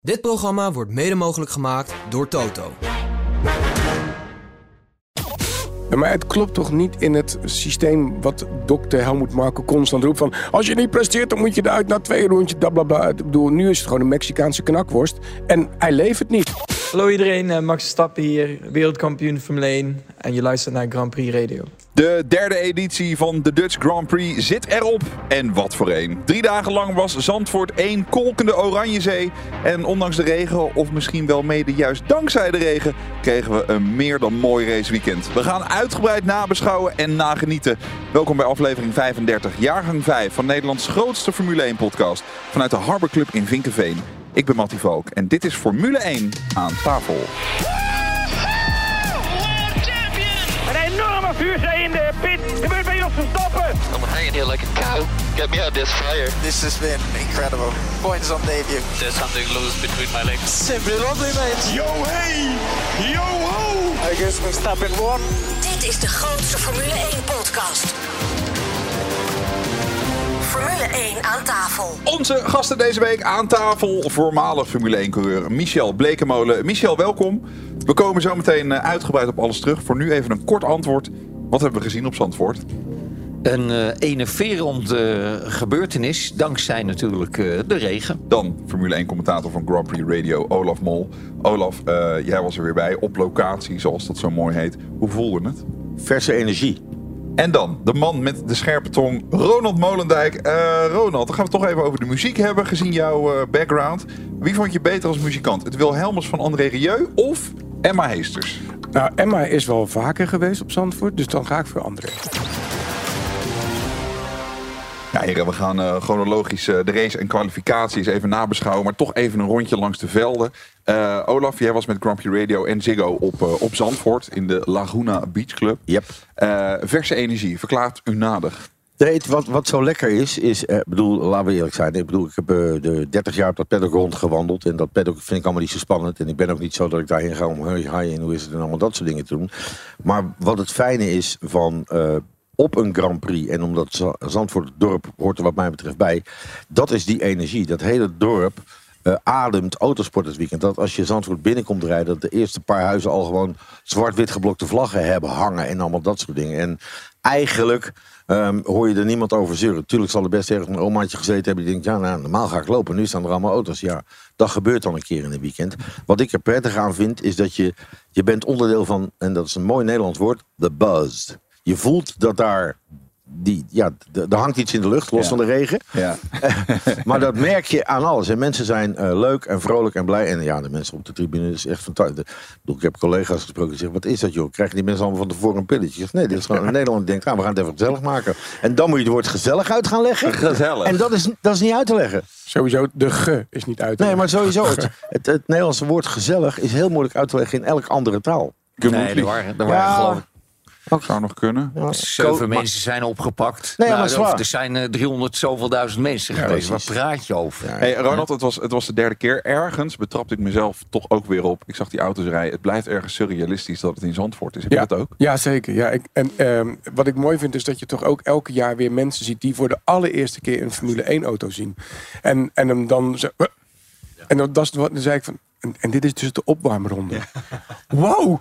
Dit programma wordt mede mogelijk gemaakt door Toto. Maar het klopt toch niet in het systeem wat dokter Helmoet Marco constant roept van... als je niet presteert, dan moet je eruit na twee rondjes, blablabla. Ik bedoel, nu is het gewoon een Mexicaanse knakworst. En hij levert niet. Hallo iedereen, eh, Max Stappen hier, wereldkampioen Formule 1 en je luistert naar Grand Prix Radio. De derde editie van de Dutch Grand Prix zit erop. En wat voor een. Drie dagen lang was Zandvoort één kolkende Oranjezee. En ondanks de regen, of misschien wel mede juist dankzij de regen, kregen we een meer dan mooi raceweekend. We gaan uitgebreid nabeschouwen en nagenieten. Welkom bij aflevering 35, jaargang 5 van Nederlands grootste Formule 1 podcast. Vanuit de Harbor Club in Vinkenveen. Ik ben Mattie Valk en dit is Formule 1 aan tafel. Een enorme vuurzee in de pit. Gebeurt bij ons Verstappen. I'm hanging here like a cow. Get me out of this fire. This has been incredible. Points on debut. There's something loose between my legs. Simply lovely, mate. Yo hey, yo ho. I guess Verstappen won. Dit is de grootste Formule 1 podcast. Formule 1 aan tafel. Onze gasten deze week aan tafel, voormalig Formule 1 coureur Michel Blekemolen. Michel, welkom. We komen zo meteen eh, uitgebreid op alles terug. Voor nu even een kort antwoord. Wat hebben we gezien op Zandvoort? Een uh, enerverend uh, gebeurtenis, dankzij natuurlijk uh, de regen. Dan Formule 1 commentator van Grand Prix Radio, Olaf Mol. Olaf, jij was er weer bij, op locatie, zoals dat zo mooi heet. Hoe voelde het? Verse energie. En dan de man met de scherpe tong, Ronald Molendijk. Ronald, dan gaan we het toch even over de muziek hebben, gezien jouw background. Wie vond je beter als muzikant? Het Wilhelmus van André Rieu of Emma Heesters? Nou, Emma is wel vaker geweest op Zandvoort, dus dan ga ik voor André. Ja, heren, we gaan uh, chronologisch uh, de race en kwalificaties even nabeschouwen. Maar toch even een rondje langs de velden. Uh, Olaf, jij was met Prix Radio en Ziggo op, op Zandvoort in de Laguna Beach Club. Yep. verse energie, verklaart u nadig. Nee, wat, wat zo lekker is, is, ik bedoel, laten we eerlijk zijn. Ik bedoel, ik heb de 30 jaar op dat paddock rondgewandeld. En dat paddock vind ik allemaal niet zo spannend. En ik ben ook niet zo dat ik daarheen ga om, hi, hi, en hoe is het en allemaal dat soort dingen te doen. Maar wat het fijne is van op een Grand Prix. En omdat Zandvoort het dorp hoort er wat mij betreft bij. Dat is die energie. Dat hele dorp uh, ademt autosport weekend. Dat als je Zandvoort binnenkomt rijden... dat de eerste paar huizen al gewoon zwart-wit geblokte vlaggen hebben hangen. En allemaal dat soort dingen. En eigenlijk um, hoor je er niemand over zeuren. Tuurlijk zal er best ergens een omaatje gezeten hebben... die denkt, ja, nou, normaal ga ik lopen. Nu staan er allemaal auto's. Ja, dat gebeurt dan een keer in een weekend. Wat ik er prettig aan vind, is dat je... je bent onderdeel van, en dat is een mooi Nederlands woord... the buzz je voelt dat daar. Die, ja, er hangt iets in de lucht, los Ja. van de regen. Ja. maar dat merk je aan alles. En mensen zijn eh, leuk en vrolijk en blij. En ja, de mensen op de tribune is echt fantastisch. Ik heb collega's gesproken die zeggen, wat is dat joh? Krijgen die mensen allemaal van tevoren een pilletje? Ik zeg, Nee, dit is gewoon in Nederland. Die denkt, nou, we gaan het even gezellig maken. En dan moet je het woord gezellig uit gaan leggen. Gezellig. En dat is, dat is niet uit te leggen. Sowieso, de ge is niet uit. te Nee, maar leggen. sowieso. Het, het, het Nederlandse woord gezellig is heel moeilijk uit te leggen in elke andere taal. Nee, er waren, er waren Ja. geloof ik Zou nog kunnen. zeven mensen zijn opgepakt. Nee, Nou, maar waar. er zijn eh, 300 zoveel duizend mensen geweest. Waar precies. praat je over? Hey, Ronald, het was, het was de derde keer. Ergens betrapte ik mezelf toch ook weer op. Ik zag die auto's rijden. Het blijft ergens surrealistisch dat het in Zandvoort is. Heb Ja, je dat ook? ja zeker. Ja, ik, en ehm, wat ik mooi vind is dat je toch ook elke jaar weer mensen ziet die voor de allereerste keer een Formule 1 auto zien. En, en hem dan zo, en dan, dat is wat, dan zei ik van. En, en dit is dus de opwarmronde. Wow!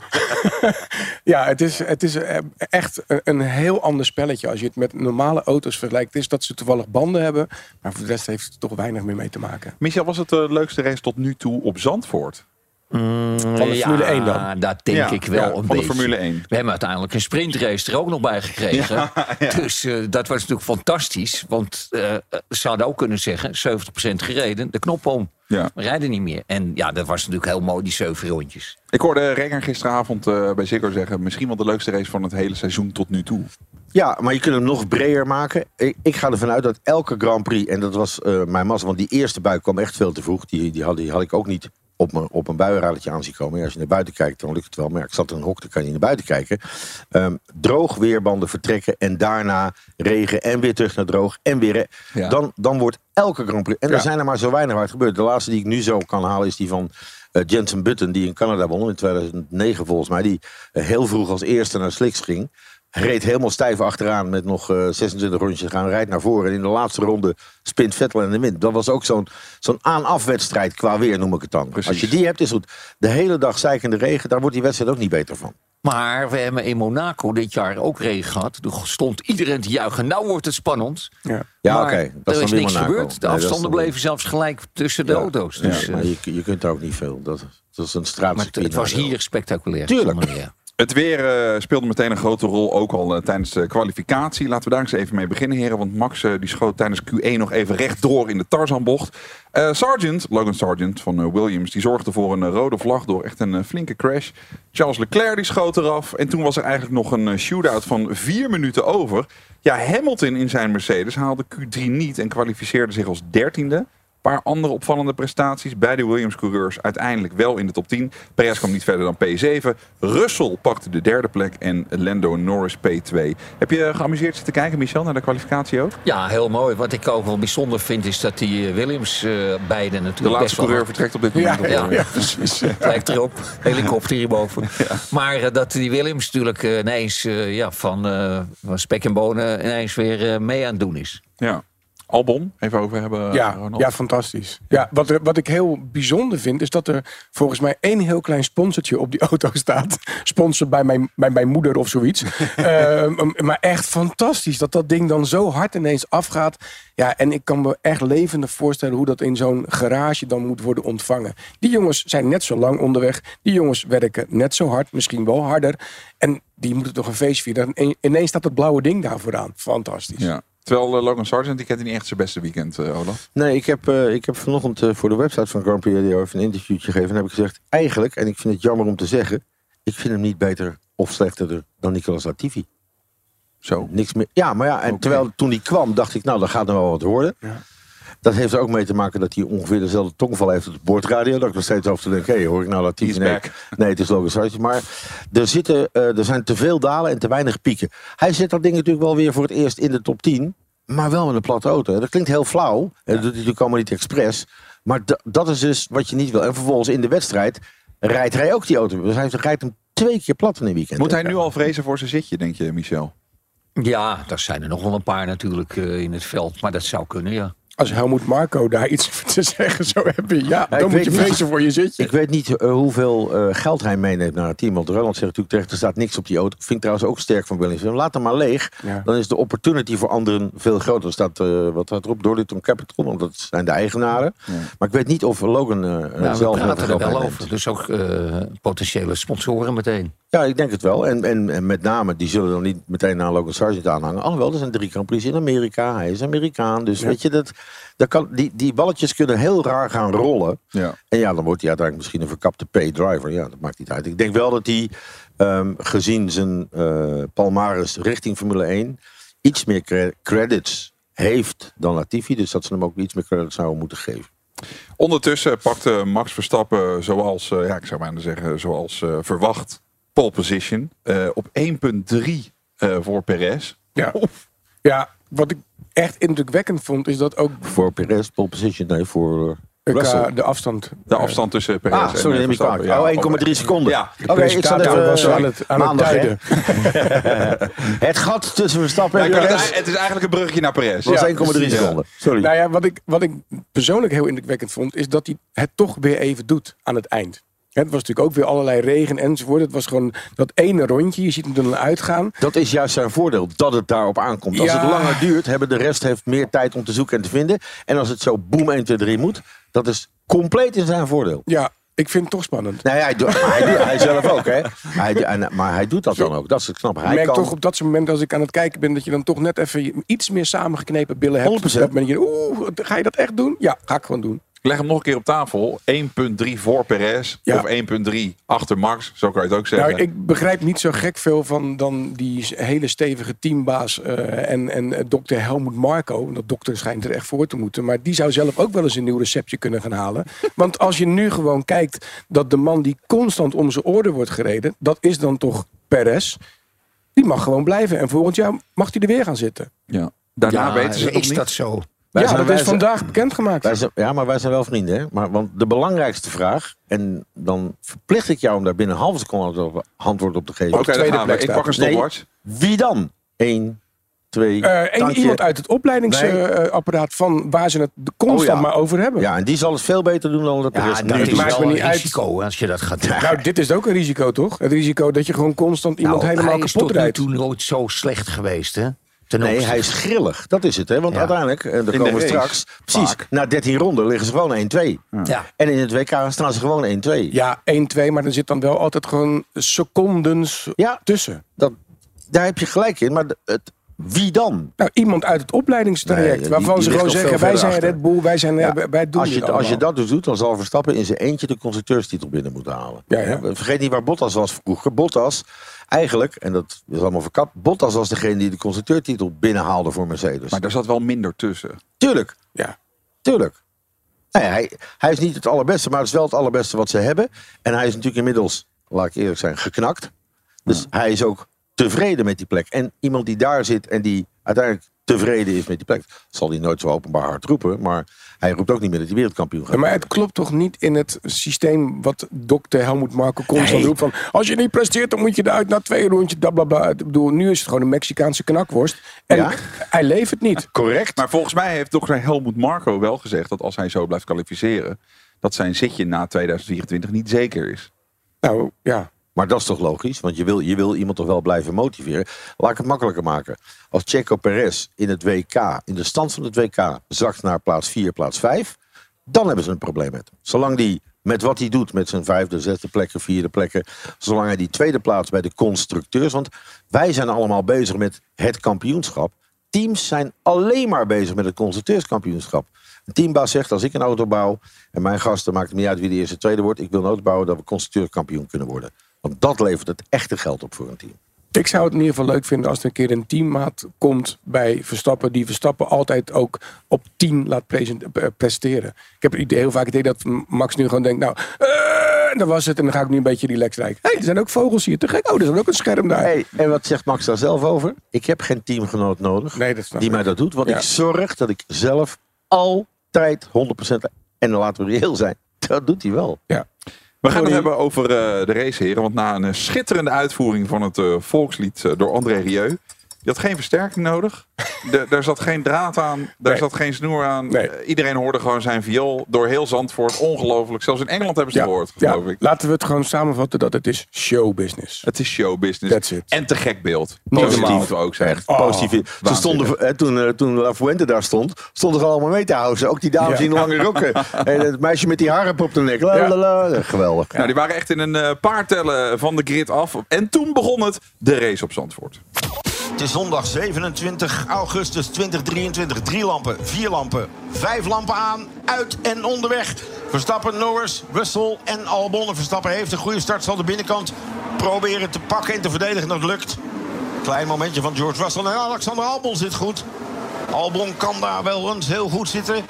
ja, het is, het is eh, echt een, heel ander spelletje als je het met normale auto's vergelijkt. Het is dat ze toevallig banden hebben, maar voor de rest heeft het toch weinig meer mee te maken. Michel, was het de leukste race tot nu toe op Zandvoort? Van de Formule 1 dan? Dat denk Ja, ik wel ja, een van de beetje. Formule 1. We hebben uiteindelijk een sprintrace er ook nog bij gekregen. Dus eh, dat was natuurlijk fantastisch. Want eh, ze hadden ook kunnen zeggen, 70% gereden, de knop om. Ja. We rijden niet meer. En ja, dat was natuurlijk heel mooi, die zeven rondjes. Ik hoorde Renger gisteravond eh, bij Ziggo zeggen... misschien wel de leukste race van het hele seizoen tot nu toe. Ja, maar je kunt hem nog breder maken. Ik, ik ga ervan uit dat elke Grand Prix, en dat was eh, mijn massa, want die eerste bui kwam echt veel te vroeg. Die, die, had, die had ik ook niet op mijn, op een buienradertje aan zien komen. Ja, als je naar buiten kijkt, dan lukt het wel. Maar ja, ik zat in een hok, dan kan je niet naar buiten kijken. Ehm, droog weerbanden vertrekken en daarna regen en weer terug naar droog en weer... Ja. Dan, dan wordt elke Grand Prix... En er zijn er maar zo weinig waar het gebeurt. De laatste die ik nu zo kan halen is die van eh, Jensen Button... die in Canada won in 2009 volgens mij. Die eh, heel vroeg als eerste naar Slicks ging. Reed helemaal stijf achteraan met nog eh, 26 rondjes te gaan. Rijdt naar voren en in de laatste ronde spint Vettel in de wind. Dat was ook zo'n zo'n aan-af-wedstrijd qua weer, noem ik het dan. Precies. Als je die hebt, is goed. De hele dag zeikende regen, daar wordt die wedstrijd ook niet beter van. Maar we hebben in Monaco dit jaar ook regen gehad. Toen stond iedereen te juichen. Nou wordt het spannend. Ja. Ja, oké. Dat er is niks Monaco. gebeurd. De afstanden dan- bleven zelfs gelijk tussen de Ja. auto's. Ja, Dus, eh, maar je, je kunt daar ook niet veel. Dat, dat is een straatcircuit. het, het was nadeel. hier spectaculair. Tuurlijk. Het weer eh, speelde meteen een grote rol, ook al eh, tijdens de kwalificatie. Laten we daar eens even mee beginnen, heren. Want Max eh, die schoot tijdens Q1 nog even rechtdoor in de Tarzanbocht. Sargent, Logan Sargent van Williams, die zorgde voor een rode vlag door echt een flinke crash. Charles Leclerc die schoot eraf. En toen was er eigenlijk nog een shootout van vier minuten over. Ja, Hamilton in zijn Mercedes haalde Q3 niet en kwalificeerde zich als dertiende. Paar andere opvallende prestaties. Beide Williams-coureurs uiteindelijk wel in de top 10. Perez kwam niet verder dan P7. Russell pakte de derde plek en Lando Norris P2. Heb je geamuseerd zitten kijken, Michel, naar de kwalificatie ook? Ja, heel mooi. Wat ik ook wel bijzonder vind is dat die eh, Williams eh beide natuurlijk De best laatste coureur vertrekt op dit moment. Ja, al. ja. precies. lijkt erop. Helikopter hierboven. Maar eh, dat die Williams natuurlijk ineens ja, van, van spek en bonen ineens weer mee aan het doen is. Ja. Albon, even over hebben. Ja, Ronald. ja, fantastisch. Ja, wat, er, wat ik heel bijzonder vind, is dat er volgens mij één heel klein sponsortje op die auto staat. Sponsor bij mijn, bij mijn moeder of zoiets. Ehm, maar echt fantastisch dat dat ding dan zo hard ineens afgaat. Ja, en ik kan me echt levendig voorstellen hoe dat in zo'n garage dan moet worden ontvangen. Die jongens zijn net zo lang onderweg. Die jongens werken net zo hard, misschien wel harder. En die moeten toch een feest vieren. En ineens staat dat blauwe ding daar vooraan. Fantastisch. Ja. Terwijl eh, Logan Sargent, die kent niet echt zijn beste weekend, eh, Olaf. Nee, ik heb, eh, ik heb vanochtend voor de website van Grand Prix Radio even een interviewtje gegeven. En heb ik gezegd, eigenlijk, en ik vind het jammer om te zeggen... ik vind hem niet beter of slechter dan Nicolas Latifi. Zo. Niks meer. Ja, maar ja, en terwijl toen hij kwam, dacht ik, nou, dan gaat er wel wat worden. Ja. Dat heeft er ook mee te maken dat hij ongeveer dezelfde tongval heeft op de bordradio. Dat ik nog steeds over te denken, hé, hoor ik nou? He's Nee, back. nee, het is Sargent. Maar er, zitten, eh, er zijn te veel dalen en te weinig pieken. Hij zet dat ding natuurlijk wel weer voor het eerst in de top 10. Maar wel met een platte auto. Dat klinkt heel flauw. En dat doet hij natuurlijk allemaal niet expres. Maar da- dat is dus wat je niet wil. En vervolgens in de wedstrijd rijdt hij ook die auto. Dus hij rijdt hem twee keer plat in een weekend. Moet hij nu al vrezen voor zijn zitje, denk je, Michel? Ja, daar zijn er nog wel een paar natuurlijk eh, in het veld. Maar dat zou kunnen, ja. Als Helmoet Marco daar iets over te zeggen zou hebben, ja, dan moet je niet. vrezen voor je zitje. Ik weet niet eh, hoeveel eh, geld hij meeneemt naar het team. Want Roland zegt natuurlijk terecht, er staat niks op die auto. Vind ik trouwens ook sterk van Williams. Laat hem maar leeg. Ja. Dan is de opportunity voor anderen veel groter. Er staat, eh, wat staat erop? Dorliton Capital, want dat zijn de eigenaren. Maar ik weet niet of Logan eh Nou, we zelf met praten er wel over. Dus ook eh, potentiële sponsoren meteen. Ja, ik denk het wel. En, en, en met name, die zullen dan niet meteen naar Logan Sargent aanhangen. Alhoewel, er zijn drie Grand Prix in Amerika. Hij is Amerikaan. Dus weet je, dat, dat kan, die, die balletjes kunnen heel raar gaan rollen. Ja. En ja, dan wordt hij uiteindelijk misschien een verkapte pay-driver. Ja, dat maakt niet uit. Ik denk wel dat hij, ehm, gezien zijn eh palmares richting Formule 1... iets meer cre- credits heeft dan Latifi. Dus dat ze hem ook iets meer credits zouden moeten geven. Ondertussen pakte Max Verstappen, zoals, eh, ja, ik zou bijna zeggen, zoals eh, verwacht, pole position. eh, op 1.3 eh, voor Perez. Ja. ja, wat ik echt indrukwekkend vond, is dat ook Voor Perez, pole position, nee, voor... eh, eh, Russell. de afstand. De afstand tussen Perez Ah, en sorry, eh, neem ik Verstappen. Oh, 1,3 seconden. Ja. Oké, ik zat presentator even was aan het, aan het maandag, gat tussen Verstappen en Nou, Perez het, het is eigenlijk een bruggetje naar Perez. was Ja, 1,3 precies. seconden. Sorry. Nou ja, wat ik, wat ik persoonlijk heel indrukwekkend vond, is dat hij het toch weer even doet aan het eind. Het was natuurlijk ook weer allerlei regen enzovoort. Het was gewoon dat ene rondje. Je ziet hem er dan uitgaan. Dat is juist zijn voordeel, dat het daarop aankomt. Als Ja. het langer duurt, hebben de rest heeft meer tijd om te zoeken en te vinden. En als het zo boem 1, 2, 3 moet, dat is compleet in zijn voordeel. Ja, ik vind het toch spannend. Nee, hij, doet, hij, doet, hij zelf ook, hè? Hij, en- maar hij doet dat dan ook. Dat is het knappe. Ik Hij merk kan, toch op dat moment, als ik aan het kijken ben, dat je dan toch net even iets meer samengeknepen billen hebt. 100%. Dat ben je, oeh, ga je dat echt doen? Ja, ga ik gewoon doen. Ik leg hem nog een keer op tafel. 1.3 voor Perez. Ja. Of 1.3 achter Max. Zo kan je het ook zeggen. Nou, ik begrijp niet zo gek veel van dan die hele stevige teambaas eh, en, en eh, dokter Helmoet Marco. Dat dokter schijnt er echt voor te moeten. Maar die zou zelf ook wel eens een nieuw receptje kunnen gaan halen. Want als je nu gewoon kijkt dat de man die constant om zijn oren wordt gereden, dat is dan toch Perez. Die mag gewoon blijven. En volgend jaar mag hij er weer gaan zitten. ja. Daarna ja, weten ze is niet. dat zo? Wij ja, zijn- dat wij is zijn- vandaag bekendgemaakt. wij zijn, ja, maar wij zijn wel vrienden, hè? Maar, want de belangrijkste vraag, en dan verplicht ik jou om daar binnen een halve seconde antwoord op te geven. Oké, plek Ik pak een Nee. stopwatch. Wie dan? Eén, twee, Eh, één tandje. iemand uit het opleidingsapparaat van waar ze het constant Oh ja. maar over hebben. Ja, en die zal het veel beter doen dan dat de Ja, rest is doet. maakt wel me een niet uit. risico als je dat gaat doen. Nou, dit is ook een risico, toch? Het risico dat je gewoon constant iemand Nou, helemaal hij is kapot tot nu rijdt. toe nooit zo slecht geweest, hè? Ten Nee, hij is grillig. Dat is het, hè? Want Ja. uiteindelijk, en daar de komen we straks. Precies, na 13 ronden liggen ze gewoon 1-2. Ja. En in het WK staan ze gewoon 1-2. Ja, 1-2, maar er zit dan wel altijd gewoon secondens Ja. tussen. Dat, daar heb je gelijk in. Maar het, wie dan? Nou, iemand uit het opleidingstraject. Nee, waarvan die ze gewoon zeggen, wij zijn achter. Red Bull, wij, zijn, Ja, eh, wij doen als, je, als je dat dus doet, dan zal Verstappen in zijn eentje de constructeurstitel binnen moeten halen. Ja, ja. Vergeet niet waar Bottas was vroeger. Bottas, eigenlijk, en dat is allemaal verkapt, Bottas was degene die de constructeurtitel binnenhaalde voor Mercedes. Maar daar zat wel minder tussen. Tuurlijk, Ja. tuurlijk. Nee, hij, hij is niet het allerbeste, maar het is wel het allerbeste wat ze hebben. En hij is natuurlijk inmiddels, laat ik eerlijk zijn, geknakt. Dus hij is ook tevreden met die plek. En iemand die daar zit en die uiteindelijk tevreden is met die plek, zal hij nooit zo openbaar hard roepen. Maar hij roept ook niet meer dat hij wereldkampioen gaat Ja, maar het klopt toch niet in het systeem wat dokter Helmoet Marco constant Nee. roept van... als je niet presteert, dan moet je eruit na twee rondjes, blablabla. Ik bedoel, nu is het gewoon een Mexicaanse knakworst. En Ja. hij levert niet. Correct. Maar volgens mij heeft dokter Helmoet Marco wel gezegd dat als hij zo blijft kwalificeren, dat zijn zitje na 2024 niet zeker is. Nou, ja. Maar dat is toch logisch? Want je wil, je wil iemand toch wel blijven motiveren. Laat ik het makkelijker maken. Als Checo Perez in het WK, in de stand van het WK, zakt naar plaats 4, plaats 5, dan hebben ze een probleem met hem. Zolang die met wat hij doet, met zijn vijfde, zesde plekken, vierde plekken, zolang hij die tweede plaats bij de constructeurs, want wij zijn allemaal bezig met het kampioenschap. Teams zijn alleen maar bezig met het constructeurskampioenschap. Een teambaas zegt, als ik een auto bouw en mijn gasten, maakt het niet uit wie de eerste tweede wordt, ik wil een auto bouwen dat we constructeurskampioen kunnen worden. Want dat levert het echte geld op voor een team. Ik zou het in ieder geval leuk vinden als er een keer een teammaat komt bij Verstappen. Die Verstappen altijd ook op 10 laat eh, presteren. Ik heb het idee, heel vaak het idee dat Max nu gewoon denkt, nou, eh, dat was het. En dan ga ik nu een beetje relaxed rijden. Hé, hey, er zijn ook vogels hier. Te gek. Oh, er is ook een scherm daar. Hey, en wat zegt Max daar zelf over? Ik heb geen teamgenoot nodig Nee, dat die mij dat doet. Want Ja. ik zorg dat ik zelf altijd 100% en dan laten we reëel zijn. Dat doet hij wel. Ja. We gaan het hebben over eh, de raceheren. Want na een schitterende uitvoering van het eh, volkslied eh, door André Rieu. Je had geen versterking nodig. De, daar zat geen draad aan. Daar Nee. zat geen snoer aan. Nee. Eh, iedereen hoorde gewoon zijn viool door heel Zandvoort. Ongelooflijk. Zelfs in Engeland hebben ze het gehoord, ja, geloof ik. laten we het gewoon samenvatten dat het is showbusiness. Het is showbusiness. That's it. En te gek beeld. Niet Positief ook zeggen. Echt positief. Ze stonden, hè, toen, eh, toen La Fuente daar stond, stonden ze allemaal mee te houden. Ook die dames Ja. in lange rokken. en het meisje met die haren op de nek. La, Ja. la, la. Geweldig. Nou, die waren echt in een eh, paar tellen van de grid af. En toen begon het, de race op Zandvoort. Het is zondag 27 augustus 2023. Drie lampen, vier lampen, vijf lampen aan, uit en onderweg. Verstappen, Norris, Russell en Albon. En Verstappen heeft een goede start, zal de binnenkant proberen te pakken en te verdedigen. Dat lukt. Klein momentje van George Russell en Alexander Albon zit goed. Albon kan daar wel eens heel goed zitten.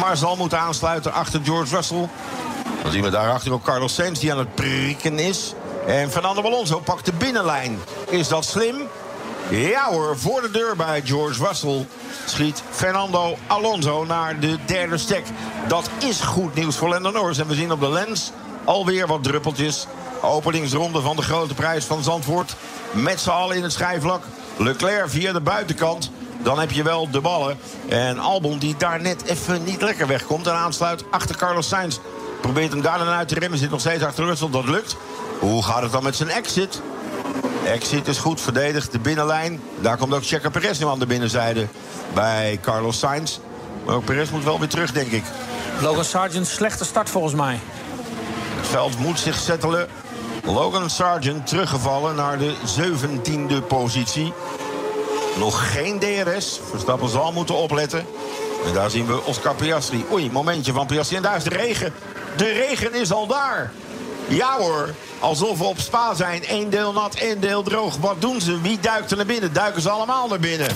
Maar zal moeten aansluiten achter George Russell. Dan zien we daarachter ook Carlos Sainz die aan het prikken is. En Fernando Alonso pakt de binnenlijn. Is dat slim? Ja hoor, voor de deur bij George Russell schiet Fernando Alonso naar de derde stek. Dat is goed nieuws voor Lando Norris. En we zien op de lens alweer wat druppeltjes. Openingsronde van de grote prijs van Zandvoort. Met z'n allen in het schijfvlak. Leclerc via de buitenkant. Dan heb je wel de ballen. En Albon die daar net even niet lekker wegkomt. En aansluit achter Carlos Sainz. Probeert hem daar dan uit te remmen. Zit nog steeds achter Russell. Dat lukt. Hoe gaat het dan met zijn exit? Exit is goed verdedigd. De binnenlijn. Daar komt ook Checo Perez nu aan de binnenzijde. Bij Carlos Sainz. Maar ook Perez moet wel weer terug, denk ik. Logan Sargent, slechte start volgens mij. Het veld moet zich settelen. Logan Sargent teruggevallen naar de 17e positie. Nog geen DRS. Verstappen zal moeten opletten. En daar zien we Oscar Piastri. Oei, momentje van Piastri. En daar is de regen. De regen is al daar. Ja hoor, alsof we op Spa zijn. Eén deel nat, één deel droog. Wat doen ze? Wie duikt er naar binnen? Duiken ze allemaal naar binnen?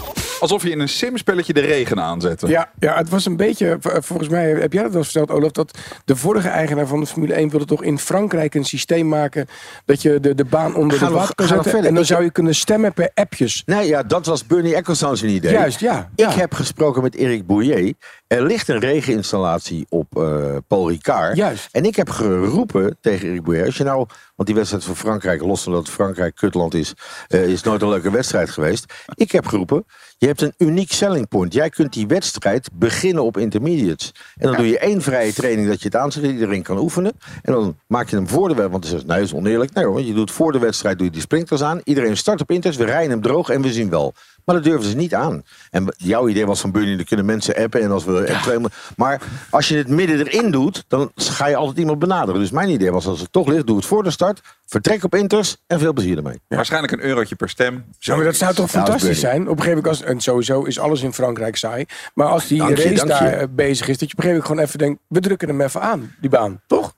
Alsof je in een simspelletje de regen aanzette. Ja, ja, het was een beetje, v- volgens mij heb jij dat wel verteld, Olaf, dat de vorige eigenaar van de Formule 1 wilde toch in Frankrijk een systeem maken dat je de, de baan onder Ga de water kan zetten. verder. En dan Ik- zou je kunnen stemmen per appjes. Nee, ja, dat was Bernie Ecclestone zijn idee. Juist, ja. Ik heb gesproken met Eric Bouillet. Er ligt een regeninstallatie op eh, Paul Ricard. Juist. En ik heb geroepen tegen Eric Bouillet. Als je nou, want die wedstrijd van Frankrijk, los van dat Frankrijk kutland is, eh, is nooit een leuke wedstrijd geweest. Ik heb geroepen, je hebt een uniek selling point. Jij kunt die wedstrijd beginnen op intermediates. En dan doe je één vrije training dat je het aanzet, iedereen kan oefenen. En dan maak je hem voor de wedstrijd. Want dan zegt nee, dat is oneerlijk. Nee hoor, je doet voor de wedstrijd doe je die sprinklers aan. Iedereen start op inters, we rijden hem droog en we zien wel. Maar dat durven ze niet aan. En jouw idee was van Bernie, dan kunnen mensen appen. En als we twee, maar als je het midden erin doet, dan ga je altijd iemand benaderen. Dus mijn idee was, als het toch ligt, doe het voor de start. Vertrek op inters en veel plezier ermee. Waarschijnlijk een eurotje per stem. Ja, maar dat zou toch Ja, is fantastisch zijn? Op een gegeven moment, als, en sowieso is alles in Frankrijk saai. Maar als die race daar eh, bezig is, dat je op een gegeven moment gewoon even denkt, we drukken hem even aan, die baan. Toch?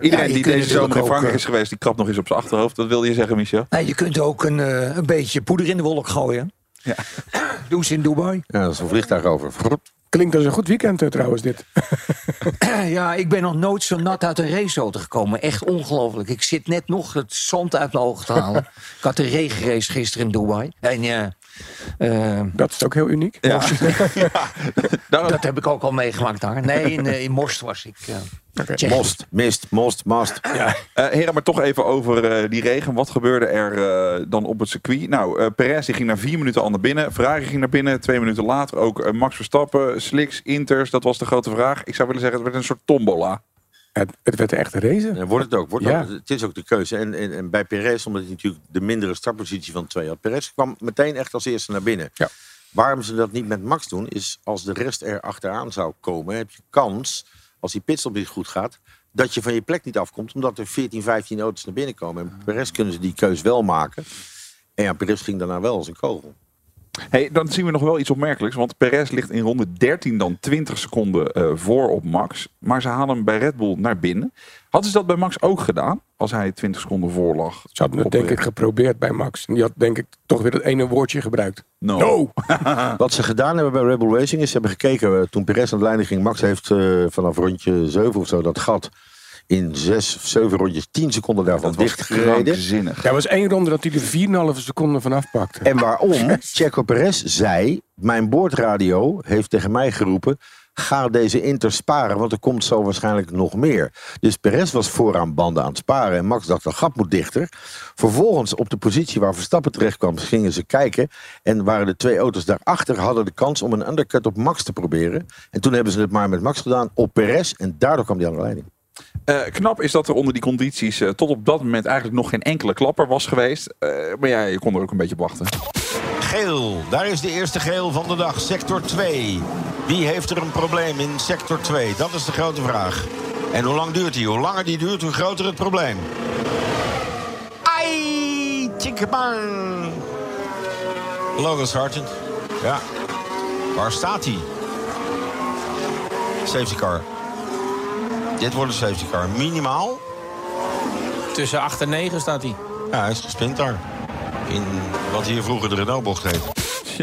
Iedereen Ja, die deze zomer in Frankrijk ook, is geweest, die krapt nog eens op zijn achterhoofd. Dat wilde je zeggen, Michel? Nee, je kunt ook een, eh, een beetje poeder in de wolk gooien. Ja. Doen ze in Dubai. Ja, dat is een vliegtuig over. Klinkt als een goed weekend eh, trouwens dit. ja, ik ben nog nooit zo nat uit een raceauto gekomen. Echt ongelooflijk. Ik zit net nog het zand uit mijn ogen te halen. ik had een regenrace gisteren in Dubai. En ja, eh, Dat is ook heel uniek. Ja. dat heb ik ook al meegemaakt daar. Nee, in, eh, in Most was ik. eh. Most, mist, most, mast. Eh, heren, maar toch even over eh, die regen. Wat gebeurde er eh, dan op het circuit? Nou, eh Perez die ging na vier minuten al naar binnen. Ferrari ging naar binnen. Twee minuten later ook Max Verstappen. Slicks, Inters, dat was de grote vraag. Ik zou willen zeggen, het werd een soort tombola. Het, het werd echt een race. Ja, wordt het ook. Wordt Ja. ook. Het is ook de keuze. En, en, en bij Perez, omdat hij natuurlijk de mindere startpositie van twee had. Perez kwam meteen echt als eerste naar binnen. Ja. Waarom ze dat niet met Max doen, is als de rest er achteraan zou komen, heb je kans, als die pitstop niet goed gaat, dat je van je plek niet afkomt, omdat er 14, 15 auto's naar binnen komen. En Perez kunnen ze die keus wel maken. En ja, Perez ging daarna wel als een kogel. Hey, dan zien we nog wel iets opmerkelijks. Want Perez ligt in ronde 13 dan 20 seconden eh, voor op Max. Maar ze halen hem bij Red Bull naar binnen. Hadden ze dat bij Max ook gedaan? Als hij 20 seconden voor lag? Ze hadden het denk de- ik geprobeerd bij Max. En die had denk ik toch weer het ene woordje gebruikt. No. No! Wat ze gedaan hebben bij Red Bull Racing is, ze hebben gekeken, eh, toen Perez aan de leiding ging, Max heeft eh, vanaf rondje 7 of zo dat gat in 6 of 7 rondjes 10 seconden daarvan Dat was dichtgereden. Ja, er was één ronde dat hij er 4,5 seconden vanaf pakte. En waarom? Checo Perez zei, mijn boordradio heeft tegen mij geroepen, ga deze Inter sparen, want er komt zo waarschijnlijk nog meer. Dus Perez was vooraan banden aan het sparen en Max dacht, dat gat moet dichter. Vervolgens op de positie waar Verstappen terecht kwam, gingen ze kijken en waren de twee auto's daarachter, hadden de kans om een undercut op Max te proberen. En toen hebben ze het maar met Max gedaan op Perez en daardoor kwam die aan de leiding. Eh, knap is dat er onder die condities eh, tot op dat moment eigenlijk nog geen enkele klapper was geweest. Eh, maar ja, je kon er ook een beetje op wachten. Geel, daar is de eerste geel van de dag, sector 2. Wie heeft er een probleem in sector 2? Dat is de grote vraag. En hoe lang duurt die? Hoe langer die duurt, hoe groter het probleem. Ai, tjinkebang. Logan Sargent. Ja. Waar staat hij? Safety car. Dit wordt een safety car. Minimaal. Tussen 8 en 9 staat hij. Ja, hij is gespind daar. In wat hier vroeger de Renault-bocht heet.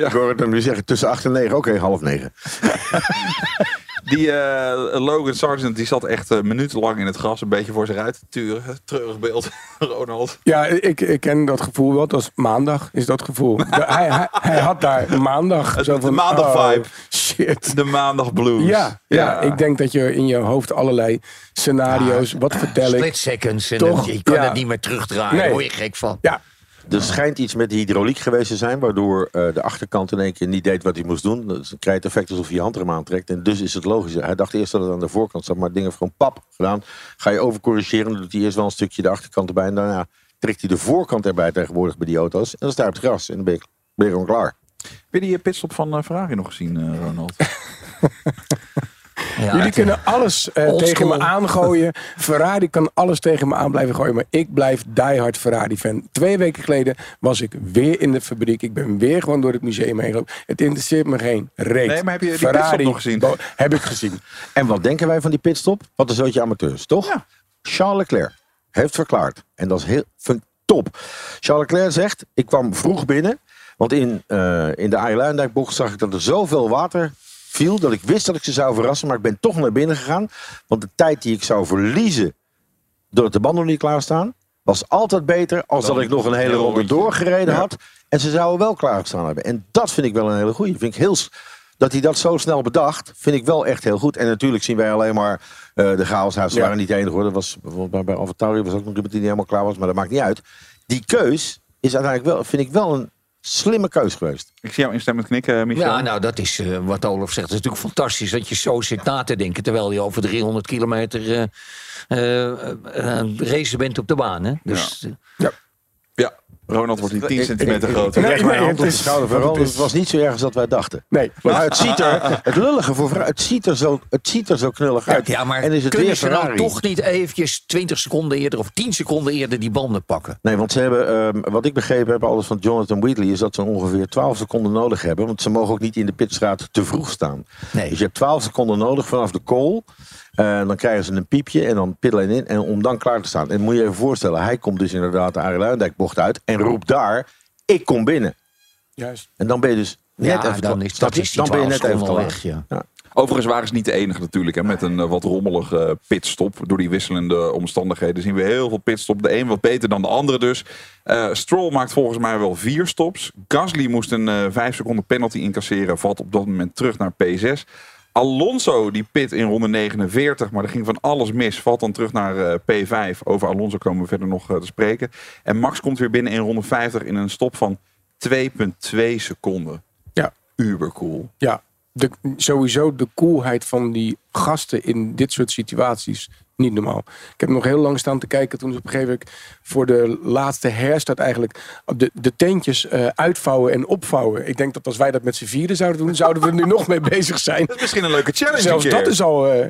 Ik hoor het hem nu zeggen, tussen 8 en 9, oké, half 9. Die eh, Logan Sargent die zat echt eh, minutenlang in het gras een beetje voor zich uit te turen. Treurig beeld, Ronald. Ja, ik, ik ken dat gevoel wel. Dat is maandag, is dat gevoel. De- hij, hij, hij had daar maandag. Zo de van, maandag oh, vibe. Shit. De maandag blues. Ja, ja, ik denk dat je in je hoofd allerlei scenario's, wat vertel ik. Split seconds. En Toch? dan- je kan Ja. het niet meer terugdraaien. Nee. Daar word je gek van. Ja, Er schijnt iets met de hydrauliek geweest te zijn, waardoor eh, de achterkant in één keer niet deed wat hij moest doen. Dan krijg je het effect alsof je je hand eraan aantrekt. En dus is het logisch. Hij dacht eerst dat het aan de voorkant zat, maar het ding heeft gewoon pap gedaan. Ga je overcorrigeren, dan doet hij eerst wel een stukje de achterkant erbij. En daarna trekt hij de voorkant erbij tegenwoordig bij die auto's. En dan sta je op het gras en dan ben je, ben je gewoon klaar. Heb je die pitstop van eh, Ferrari nog gezien, eh, Ronald? Ja, jullie kunnen alles eh, tegen me aangooien. Ferrari kan alles tegen me aan blijven gooien. Maar ik blijf diehard Ferrari-fan. Twee weken geleden was ik weer in de fabriek. Ik ben weer gewoon door het museum heen gelopen. Het interesseert me geen reet. Nee, maar heb je die pitstop nog gezien? Heb ik gezien. En wat denken wij van die pitstop? Wat een zootje amateurs, toch? Ja. Charles Leclerc heeft verklaard. En dat is heel top. Charles Leclerc zegt, ik kwam vroeg binnen. Want in, eh, in de Arie zag ik dat er zoveel water viel... dat ik wist dat ik ze zou verrassen. Maar ik ben toch naar binnen gegaan. Want de tijd die ik zou verliezen... doordat de banden niet klaarstaan... was altijd beter als dat ik nog een hele ronde doorgereden had. En ze zouden wel klaargestaan hebben. En dat vind ik wel een hele goeie. Vind ik heel... Dat hij dat zo snel bedacht, vind ik wel echt heel goed. En natuurlijk zien wij alleen maar eh, de chaos. Ze Ja. waren niet de enige hoor. Dat was, bijvoorbeeld bij, bij was ook nog iemand die niet helemaal klaar was. Maar dat maakt niet uit. Die keus is uiteindelijk wel, vind ik wel een slimme keus geweest. Ik zie jou instemmend knikken, Michel. Ja, nou, dat is eh, wat Olaf zegt. Het is natuurlijk fantastisch dat je zo zit na te denken... terwijl je over 300 kilometer eh eh, eh, eh, racen bent op de baan. Hè? Dus, eh, Ja, Ronald wordt niet 10 Ik- centimeter groter. Ik leg Nee, mijn nee, het de is- schouder van het Ronald. is- Het was niet zo erg als dat wij dachten. Nee. Maar het ziet er, het lullige voor vrouwen, het ziet er zo, het ziet er zo knullig uit. ja, maar en is het kunnen weer ze nou toch niet eventjes 20 seconden eerder... of 10 seconden eerder die banden pakken? Nee, want ze hebben, ehm, wat ik begrepen heb, alles van Jonathan Wheatley, is dat ze ongeveer 12 seconden nodig hebben. Want ze mogen ook niet in de pitstraat te vroeg staan. Nee. Dus je hebt 12 seconden nodig vanaf de call. Eh, dan krijgen ze een piepje en dan piddelen in. En om dan klaar te staan. En moet je je even voorstellen, hij komt dus inderdaad de Arie bocht uit. En roept daar, ik kom binnen. Juist. En dan ben je dus net Ja, even dan is- dat is Dan ben je 12 net even te weg, ja. Overigens waren ze niet de enige natuurlijk. Hè, met een eh, wat rommelige pitstop. Door die wisselende omstandigheden zien we heel veel pitstop. De een wat beter dan de andere dus. Eh, Stroll maakt volgens mij wel vier stops. Gasly moest een eh, vijf seconden penalty incasseren. Valt op dat moment terug naar P6. Alonso die pit in ronde 49, maar er ging van alles mis. Valt dan terug naar eh, P5. Over Alonso komen we verder nog eh, te spreken. En Max komt weer binnen in ronde 50 in een stop van 2,2 seconden. Ja. Ubercool. Ja, de, sowieso de coolheid van die gasten in dit soort situaties. Niet normaal. Ik heb nog heel lang staan te kijken toen ze op een gegeven moment voor de laatste herstart eigenlijk de, de tentjes eh, uitvouwen en opvouwen. Ik denk dat als wij dat met z'n vieren zouden doen, zouden we er nu nog mee bezig zijn. Dat is misschien een leuke challenge. Zelfs dat is al. eh,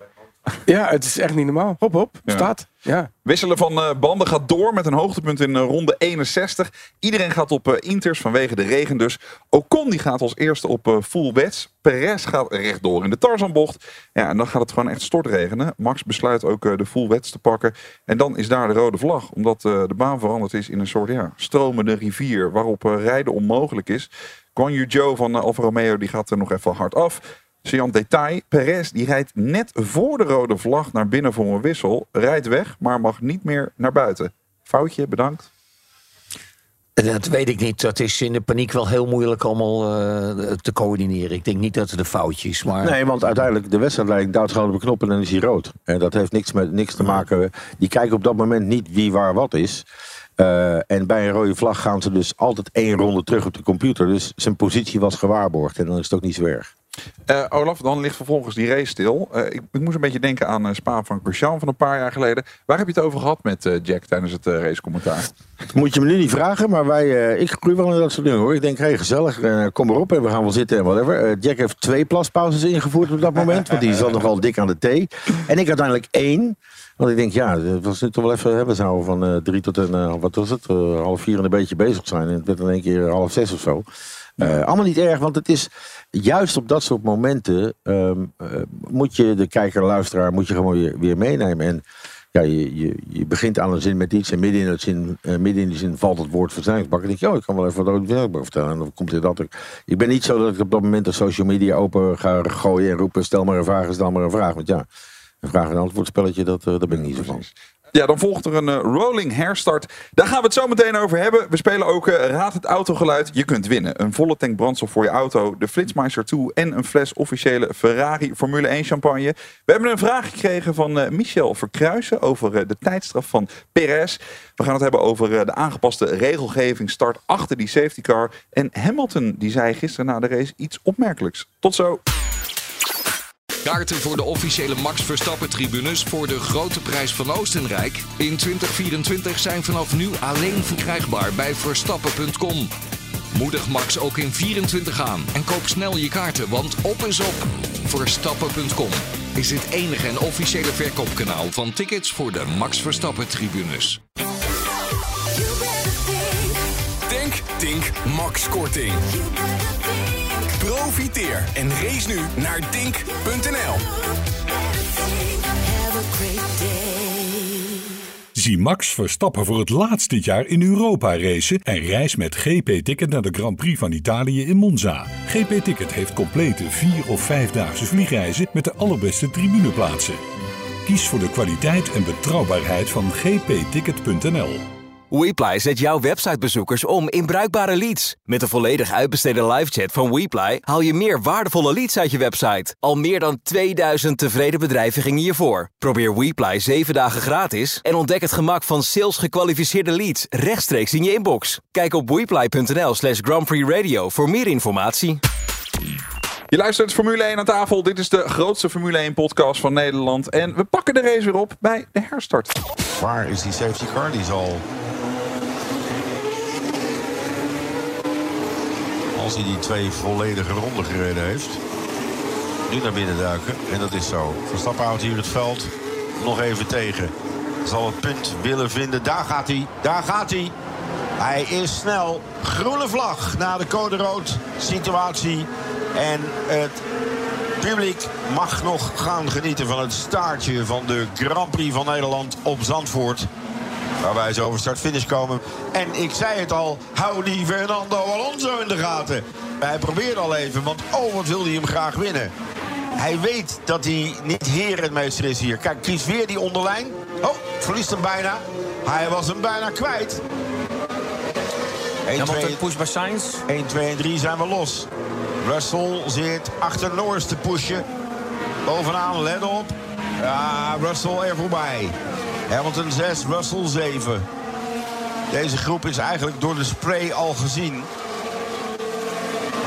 ja, het is echt niet normaal. Hop, hop, Ja. staat. Ja. Wisselen van eh, banden gaat door met een hoogtepunt in eh, ronde 61. Iedereen gaat op eh, Inters vanwege de regen dus. Ocon die gaat als eerste op full wets. Perez gaat rechtdoor in de Tarzanbocht. Ja, en dan gaat het gewoon echt stortregenen. Max besluit ook de full wets te pakken. En dan is daar de rode vlag. Omdat de baan veranderd is in een soort ja, stromende rivier. Waarop rijden onmogelijk is. Guan Yu Zhou van Alfa Romeo die gaat er nog even hard af. Sean Detail, Perez die rijdt net voor de rode vlag naar binnen voor een wissel. Rijdt weg, maar mag niet meer naar buiten. Foutje, bedankt. Dat weet ik niet. Dat is in de paniek wel heel moeilijk allemaal eh, te coördineren. Ik denk niet dat het een foutje is. Maar... Nee, want uiteindelijk de wedstrijdleiding duwt gewoon op de knop en dan is hij rood. En dat heeft niks, met, niks te maken. Die kijken op dat moment niet wie waar wat is. Eh, en bij een rode vlag gaan ze dus altijd één ronde terug op de computer. Dus zijn positie was gewaarborgd. En dan is het ook niet zo erg. Eh, Olaf, dan ligt vervolgens die race stil. Eh, ik, ik moest een beetje denken aan eh, Spa van Grosjean van een paar jaar geleden. Waar heb je het over gehad met Jack tijdens het racecommentaar? Moet je me nu niet vragen, maar wij, ik groei wel in dat soort dingen hoor. Ik denk, hey, gezellig, kom erop en we gaan wel zitten en whatever. Jack heeft twee plaspauzes ingevoerd op dat moment, want die zat nogal dik aan de thee. En ik uiteindelijk één. Want ik denk, ja, het was nu toch wel even hebben zouden van eh, drie tot een, eh, wat was het, eh, half vier en een beetje bezig zijn. En het werd in één keer half zes of zo. Allemaal niet erg, want het is juist op dat soort momenten ehm, eh, moet je de kijker, luisteraar, moet je gewoon weer, weer meenemen. En ja, je, je, je begint aan een zin met iets en midden in, het zin, midden in die zin valt het woord versnellingsbak. En denk je, oh, ik kan wel even wat over vertellen. En dan komt er dat. Ik ben niet zo dat ik op dat moment de social media open ga gooien en roepen, stel maar een vraag, stel maar een vraag. Want ja, een vraag- en antwoordspelletje, dat, eh, daar ben ik niet zo van. Ja, dan volgt er een eh, rolling herstart. Daar gaan we het zo meteen over hebben. We spelen ook eh, Raad het autogeluid. Je kunt winnen. Een volle tank brandstof voor je auto. De Flitsmeister 2 en een fles officiële Ferrari Formule 1 champagne. We hebben een vraag gekregen van Michel Verkruisen over de tijdstraf van Perez. We gaan het hebben over de aangepaste regelgeving start achter die safety car. En Hamilton die zei gisteren na de race iets opmerkelijks. Tot zo. Kaarten voor de officiële Max Verstappen tribunes voor de grote prijs van Oostenrijk in 2024 zijn vanaf nu alleen verkrijgbaar bij verstappen.com. Moedig Max ook in 24 aan en koop snel je kaarten, want op is op. Verstappen.com is het enige en officiële verkoopkanaal van tickets voor de Max Verstappen tribunes. Denk, Tink, Max Korting. Profiteer en race nu naar Dink.nl. Zie Max Verstappen voor het laatst dit jaar in Europa racen en reis met GP-ticket naar de Grand Prix van Italië in Monza. GP-ticket heeft complete vier- of vijfdaagse vliegreizen met de allerbeste tribuneplaatsen. Kies voor de kwaliteit en betrouwbaarheid van gpticket.nl. WePly zet jouw websitebezoekers om in bruikbare leads. Met een volledig uitbesteden livechat van WePly haal je meer waardevolle leads uit je website. Al meer dan 2000 tevreden bedrijven gingen hiervoor. Probeer WePly 7 dagen gratis en ontdek het gemak van sales gekwalificeerde leads rechtstreeks in je inbox. Kijk op weply.nl slash Grand Prix Radio voor meer informatie. Je luistert Formule 1 aan tafel. Dit is de grootste Formule 1 podcast van Nederland. En we pakken de race weer op bij de herstart. Waar is die safety car? Die is Als hij die twee volledige ronden gereden heeft. Nu naar binnen duiken. En dat is zo. Verstappen houdt hier het veld nog even tegen. Zal het punt willen vinden. Daar gaat hij. Daar gaat hij. Hij is snel. Groene vlag na de code rood situatie. En het publiek mag nog gaan genieten van het staartje van de Grand Prix van Nederland op Zandvoort. Waarbij ze over start-finish komen. En ik zei het al, hou die Fernando Alonso in de gaten. Hij probeert al even, want oh wat wil hij hem graag winnen. Hij weet dat hij niet herenmeester is hier. Kijk, kies weer die onderlijn. Oh, verliest hem bijna. Hij was hem bijna kwijt. 1, 2, push bij Sainz. 1, 2 en 3 zijn we los. Russell zit achter Norris te pushen. Bovenaan, let op. Ja, Russell er voorbij. Hamilton 6, Russell 7. Deze groep is eigenlijk door de spray al gezien.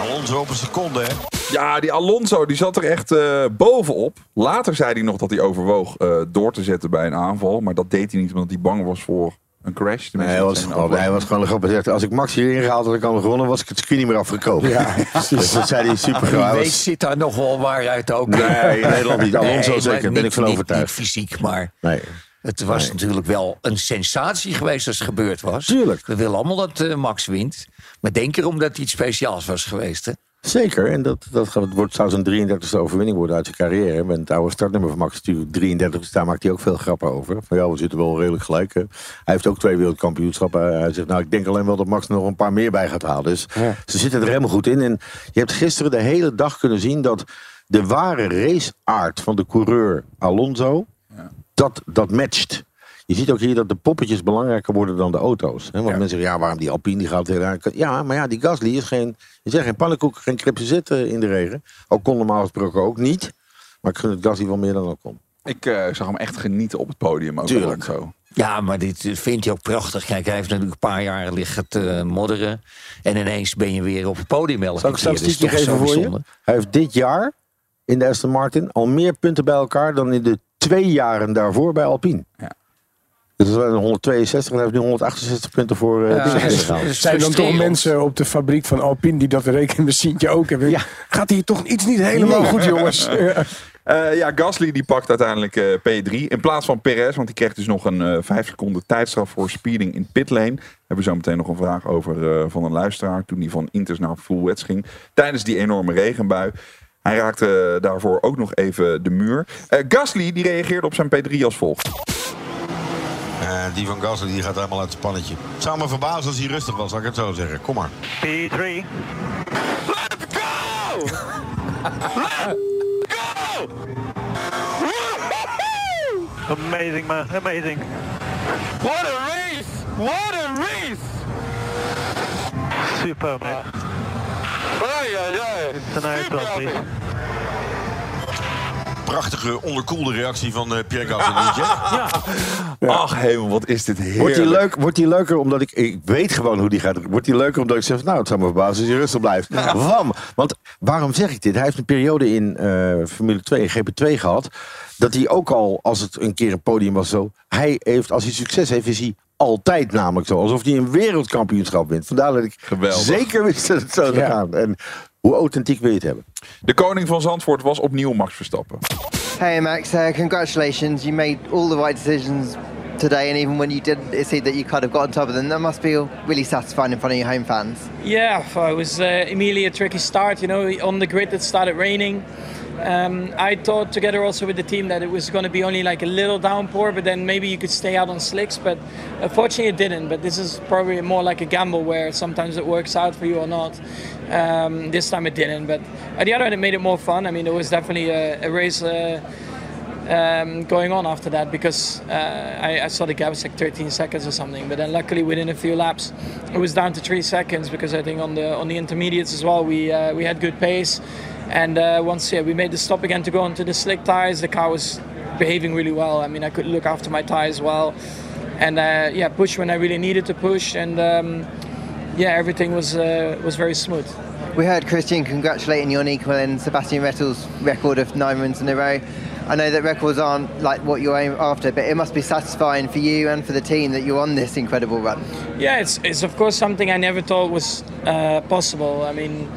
Alonso op een seconde, hè. Ja, die Alonso die zat er echt eh, bovenop. Later zei hij nog dat hij overwoog eh, door te zetten bij een aanval. Maar dat deed hij niet omdat hij bang was voor een crash. Nee, hij was, gewoon, hij was gewoon grappig gezegd. Als ik Max hierin gehaald had, ik had gewonnen, was ik het circuit niet meer afgekomen. Ja, dus dat zei hij super Wie graag. weet zit daar nog wel waarheid ook in. Nee, in Nederland niet. Alonso Nee, zeker, ben ik niet- van niet- overtuigd. Niet fysiek, maar Nee. Het was Nee. natuurlijk wel een sensatie geweest als het gebeurd was. Tuurlijk. We willen allemaal dat eh, Max wint. Maar denk erom dat het iets speciaals was geweest, hè? Zeker, en dat, dat wordt, zou zijn 33e overwinning worden uit zijn carrière. Met het oude startnummer van Max natuurlijk 33, dus daar maakt hij ook veel grappen over. Van ja, we zitten wel redelijk gelijk. Hij heeft ook twee wereldkampioenschappen. Hij zegt, nou, ik denk alleen wel dat Max er nog een paar meer bij gaat halen. Dus ze zitten er helemaal goed in. En je hebt gisteren de hele dag kunnen zien dat de ware raceaard van de coureur Alonso, dat, dat matcht. Je ziet ook hier dat de poppetjes belangrijker worden dan de auto's. Hè? Want mensen zeggen, ja, waarom die Alpine die gaat weer Ja, maar ja, die Gasly is geen, is echt geen pannenkoek, geen kripse zitten in de regen. Ook kon normaal gesproken ook niet. Maar ik gun het Gasly wel meer dan ook kon. Ik eh, zag hem echt genieten op het podium. Ook Tuurlijk. Alonso. Ja, maar dit vindt hij ook prachtig. Kijk, hij heeft natuurlijk een paar jaar liggen te modderen. En ineens ben je weer op het podium elke Zal ik keer. Dat is statistiek toch even zo voor je? Hij heeft dit jaar in de Aston Martin al meer punten bij elkaar dan in de twee jaren daarvoor bij Alpine. Ja. Dus dat waren 162 en hij heeft nu 168 punten voor eh Ja, is Zijn er dan toch mensen op de fabriek van Alpine die dat rekenmachientje ook hebben? Ja. Gaat hier toch iets niet helemaal Nee. goed, jongens? Ja. Eh, ja, Gasly die pakt uiteindelijk eh, P3 in plaats van Perez. Want die kreeg dus nog een eh 5 seconden tijdstraf voor speeding in pitlane. We hebben zo meteen nog een vraag over eh, van een luisteraar. Toen hij van Inters naar full wets ging. Tijdens die enorme regenbui. Hij raakte daarvoor ook nog even de muur. Eh, Gasly die reageerde op zijn P3 als volgt. Eh, die van Gasly die gaat helemaal uit het pannetje. Het zou me verbazen als hij rustig was, zal ik het zo zeggen. Kom maar. P3. Let's go! Let's go! Amazing man, amazing. What a race! What a race! Super man. Ai, ai, ai. Prachtige onderkoelde reactie van eh, Pierre Gasly. hè? Ach hemel, wat is dit heerlijk. Wordt die, leuk, wordt die leuker omdat ik... Ik weet gewoon hoe die gaat. Wordt die leuker omdat ik zeg... Nou, het zou me verbazen als hij rustig blijft. Wam! Want waarom zeg ik dit? Hij heeft een periode in eh, Formule 2, GP2 gehad... dat hij ook al, als het een keer een podium was zo... Hij heeft, als hij succes heeft, is hij altijd namelijk zo. Alsof hij een wereldkampioenschap wint. Vandaar dat ik Geweldig. zeker wist dat het zo zou Ja. gaan. En hoe authentiek wil je het hebben? De koning van Zandvoort was opnieuw Max Verstappen. Hey Max, uh, congratulations. You made all the right decisions today, and even when you did, it seemed that you kind of got on top of them. That must feel really satisfying in front of your home fans. Yeah, it was uh, immediately a tricky start. You know, on the grid it started raining. Um, I thought together also with the team that it was going to be only like a little downpour, but then maybe you could stay out on slicks. But unfortunately, it didn't. But this is probably more like a gamble where sometimes it works out for you or not. Um, this time it didn't. But at the other end, it made it more fun. I mean, it was definitely a, a race. Uh, um, going on after that because uh, I, I, saw the gap was like 13 seconds or something. But then luckily within a few laps, it was down to three seconds because I think on the on the intermediates as well we uh, we had good pace. And uh, once yeah, we made the stop again to go onto the slick tires, the car was behaving really well. I mean, I could look after my tires well, and uh, yeah, push when I really needed to push, and um, yeah, everything was uh, was very smooth. We heard Christian congratulating Yannick and Sebastian Vettel's record of nine wins in a row. I know that records aren't like what you're after, but it must be satisfying for you and for the team that you're on this incredible run. Yeah, it's, it's of course something I never thought was uh, possible. I mean,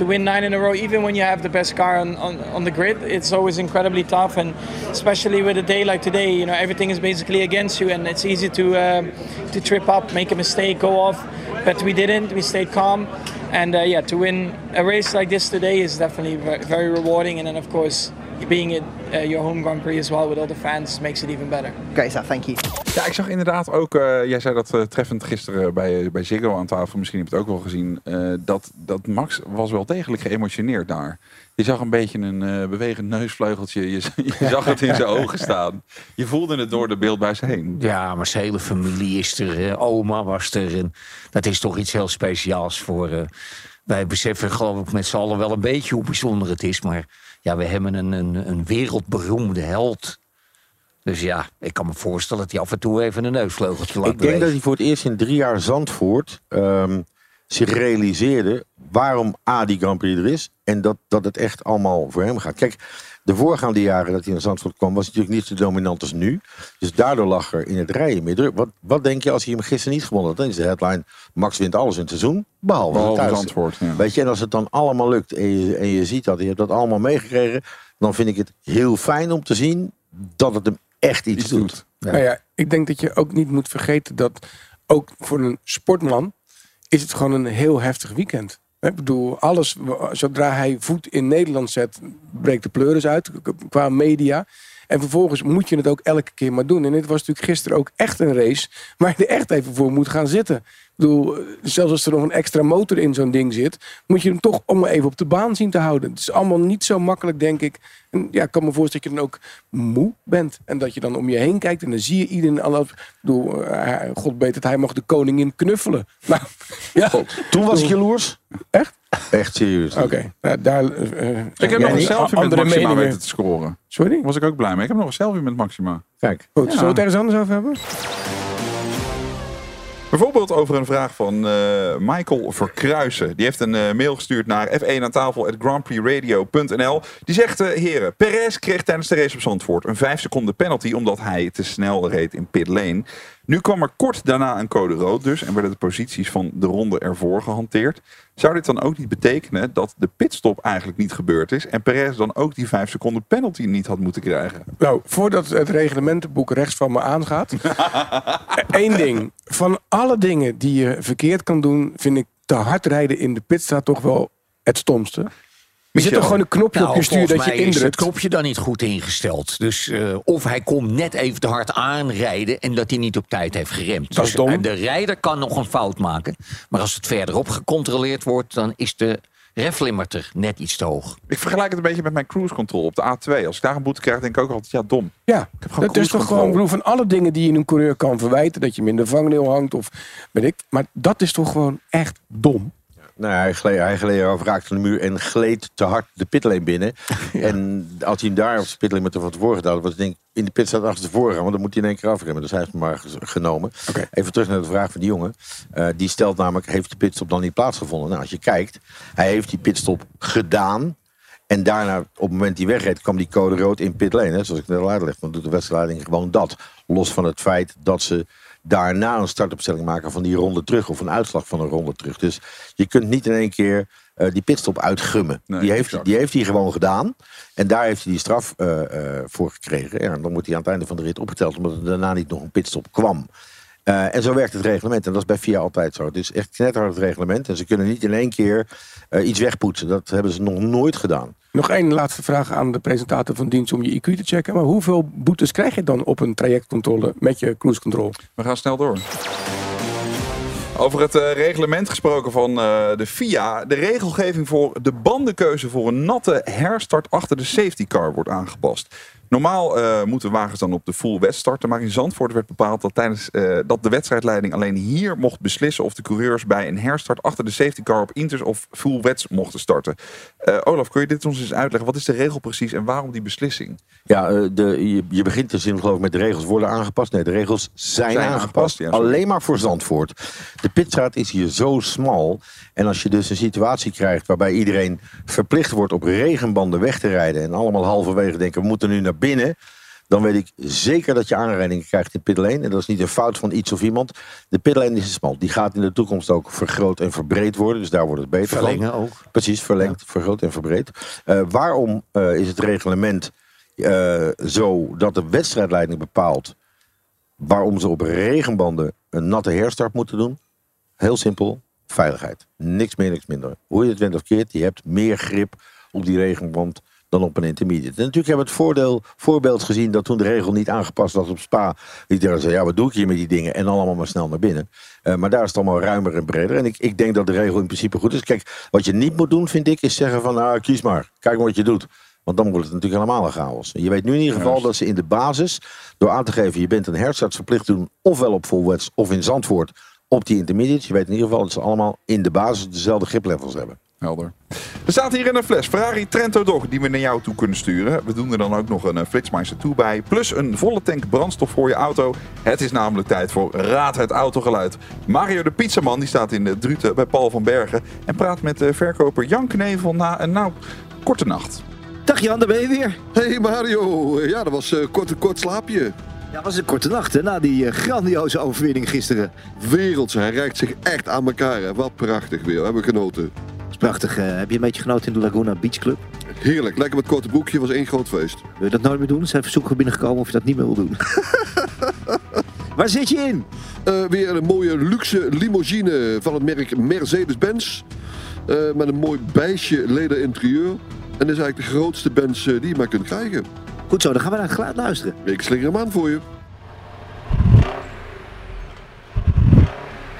to win nine in a row, even when you have the best car on, on, on the grid, it's always incredibly tough. And especially with a day like today, you know, everything is basically against you, and it's easy to uh, to trip up, make a mistake, go off. But we didn't. We stayed calm. And uh, yeah, to win a race like this today is definitely very rewarding. And then, of course, being at uh, your home Grand Prix as well with all the fans makes it even better. Great stuff, thank you. Ja, ik zag inderdaad ook, uh, jij zei dat uh, treffend gisteren bij, bij Ziggo aan tafel, misschien heb je het ook wel gezien, dat, dat Max was wel degelijk geëmotioneerd daar. Je zag een beetje een bewegend neusvleugeltje, je, zag het in zijn ogen staan. Je voelde het door de beeldbuis heen. Ja, maar zijn hele familie is er, oma was er. Dat is toch iets heel speciaals voor... wij beseffen geloof ik met z'n allen wel een beetje hoe bijzonder het is, maar ja, we hebben een, een, een wereldberoemde held. Dus ja, ik kan me voorstellen dat hij af en toe even een neusvleugeltje laat Ik denk dat hij voor het eerst in drie jaar Zandvoort um, zich realiseerde waarom A, die Grand Prix er is. En dat, dat het echt allemaal voor hem gaat. Kijk, de voorgaande jaren dat hij naar Zandvoort kwam, was hij natuurlijk niet zo dominant als nu. Dus daardoor lag er in het rijden meer druk. Wat, wat denk je als hij hem gisteren niet gewonnen had? Dan is de headline, Max wint alles in het seizoen, behalve, behalve het Zandvoort. Ja. Weet je, en als het dan allemaal lukt en je, en je ziet dat, je hebt dat allemaal meegekregen, dan vind ik het heel fijn om te zien dat het hem echt iets, iets doet. doet. Ja. Nou ja, ik denk dat je ook niet moet vergeten dat ook voor een sportman is het gewoon een heel heftig weekend. Ik bedoel, alles, zodra hij voet in Nederland zet, breekt de pleuris uit qua media. En vervolgens moet je het ook elke keer maar doen. En dit was natuurlijk gisteren ook echt een race waar je er echt even voor moet gaan zitten. Ik bedoel, zelfs als er nog een extra motor in zo'n ding zit, moet je hem toch om even op de baan zien te houden. Het is allemaal niet zo makkelijk, denk ik. En ja, ik kan me voorstellen dat je dan ook moe bent. En dat je dan om je heen kijkt en dan zie je iedereen al. Ik bedoel, uh, God weet dat hij mag de koningin knuffelen. Nou, ja. Toen was ik jaloers. Echt? Echt serieus. Oké, okay. nou, daar. Uh, ik heb nog een selfie met Maxima meningen. weten te scoren. Sorry? Was ik ook blij mee. Ik heb nog een selfie met Maxima. Kijk, goed. Ja. Zullen we het ergens anders over hebben? Bijvoorbeeld over een vraag van uh, Michael Verkruisen. Die heeft een uh, mail gestuurd naar f1 aan tafel. Die zegt, uh, heren, Perez kreeg tijdens de race op Zandvoort een 5 seconden penalty omdat hij te snel reed in pit lane. Nu kwam er kort daarna een code rood dus en werden de posities van de ronde ervoor gehanteerd. Zou dit dan ook niet betekenen dat de pitstop eigenlijk niet gebeurd is en Perez dan ook die 5 seconden penalty niet had moeten krijgen? Nou, voordat het reglementenboek rechts van me aangaat. Eén ding. Van alle dingen die je verkeerd kan doen, vind ik te hard rijden in de pitstraat toch wel het stomste. Er zit toch gewoon een knopje nou, op je stuur dat je indrukt. is het knopje dan niet goed ingesteld. Dus uh, of hij komt net even te hard aanrijden en dat hij niet op tijd heeft geremd. Dat dus, is dom. En de rijder kan nog een fout maken. Maar als het verderop gecontroleerd wordt, dan is de reflimmerter net iets te hoog. Ik vergelijk het een beetje met mijn cruise control op de A2. Als ik daar een boete krijg, denk ik ook altijd, ja, dom. Ja, ik heb gewoon dat is toch gewoon, bedoel, van alle dingen die je een coureur kan verwijten, dat je hem in de vangrail hangt of weet ik. Maar dat is toch gewoon echt dom. Nou, hij gleed, hij gleed over raakte de muur en gleed te hard de pitlane binnen. En als hij hem daar op de pitlane met de van tevoren gedaan was, denk ik in de pit staat achter tevoren gaan, want dan moet hij in één keer afremmen. Dus hij heeft hem maar genomen. Okay. Even terug naar de vraag van die jongen. Uh, die stelt namelijk, heeft de pitstop dan niet plaatsgevonden? Nou, als je kijkt, hij heeft die pitstop gedaan. En daarna, op het moment die wegreed, kwam die code rood in pitlane. Hè, zoals ik net al uitleg. Dan doet de wedstrijdleiding gewoon dat. Los van het feit dat ze daarna een startopstelling maken van die ronde terug. Of een uitslag van een ronde terug. Dus je kunt niet in één keer uh, die pitstop uitgummen. Nee, die, heeft, die heeft hij gewoon gedaan. En daar heeft hij die straf uh, uh, voor gekregen. Ja, dan wordt hij aan het einde van de rit opgeteld. Omdat er daarna niet nog een pitstop kwam. Uh, en zo werkt het reglement. En dat is bij FIA altijd zo. Het is echt net hard het reglement. En ze kunnen niet in één keer uh, iets wegpoetsen. Dat hebben ze nog nooit gedaan. Nog één laatste vraag aan de presentator van dienst om je IQ te checken. Maar hoeveel boetes krijg je dan op een trajectcontrole met je cruise control? We gaan snel door. Over het eh, reglement gesproken van eh, de FIA. De regelgeving voor de bandenkeuze voor een natte herstart achter de safety car wordt aangepast. Normaal eh, moeten wagens dan op de full wet starten. Maar in Zandvoort werd bepaald dat, tijdens, eh, dat de wedstrijdleiding alleen hier mocht beslissen of de coureurs bij een herstart achter de safety car op inters of full wets mochten starten. Eh, Olaf, kun je dit ons eens uitleggen? Wat is de regel precies en waarom die beslissing? Ja, de, je, je begint de zin geloof ik met de regels worden aangepast. Nee, de regels zijn, Zijn aangepast. aangepast, ja, alleen maar voor Zandvoort. De pitstraat is hier zo smal. En als je dus een situatie krijgt waarbij iedereen verplicht wordt op regenbanden weg te rijden. En allemaal halverwege denken we moeten nu naar binnen. Dan weet ik zeker dat je aanrijdingen krijgt in pitlane. En dat is niet een fout van iets of iemand. De pitlane is smal. Die gaat in de toekomst ook vergroot en verbreed worden. Dus daar wordt het beter van. Verlengen ook. Precies, verlengd, vergroot en verbreed. Eh, waarom eh, is het reglement eh, zo dat de wedstrijdleiding bepaalt waarom ze op regenbanden een natte herstart moeten doen? Heel simpel, veiligheid. Niks meer, niks minder. Hoe je het went of keert, je hebt meer grip op die regenband dan op een intermediate. En natuurlijk hebben we het voordeel, voorbeeld gezien dat toen de regel niet aangepast was op Spa, iedereen zei, ja, wat doe ik hier met die dingen? En allemaal maar snel naar binnen. Eh, maar daar is het allemaal ruimer en breder. En ik, ik denk dat de regel in principe goed is. Kijk, wat je niet moet doen, vind ik, is zeggen van, nou, kies maar. Kijk maar wat je doet. Want dan wordt het natuurlijk helemaal een chaos. Je weet nu in ieder geval dat ze in de basis, door aan te geven, je bent een herstart verplicht te doen, ofwel op full wets of in Zandvoort op die intermediates. Je weet in ieder geval dat ze allemaal in de basis dezelfde griplevels hebben. Helder. Er staat hier in een fles Ferrari Trento Dog die we naar jou toe kunnen sturen. We doen er dan ook nog een uh, Flitsmeister toe bij. Plus een volle tank brandstof voor je auto. Het is namelijk tijd voor Raad het Autogeluid. Mario de Pizzaman die staat in de Druten bij Paul van Bergen. En praat met de verkoper Jan Knevel na een nou korte nacht. Dag Jan, daar ben je weer. Hey Mario, ja dat was een kort, kort slaapje. Ja, dat was een korte nacht hè, na die eh, grandioze overwinning gisteren. Werelds, hij reikt zich echt aan elkaar. Hè. Wat prachtig weer, we hebben genoten. Prachtig. eh, heb je een beetje genoten in de Laguna Beach Club? Heerlijk, lekker met korte broekje, was één groot feest. Wil je dat nooit meer doen? Er zijn verzoeken binnengekomen of je dat niet meer wil doen. Waar zit je in? Eh, weer een mooie luxe limousine van het merk Mercedes-Benz. Eh, met een mooi beige leder interieur. En dat is eigenlijk de grootste Benz die je maar kunt krijgen. Goed zo, dan gaan we naar het geluid luisteren. Ik slinger hem aan voor je.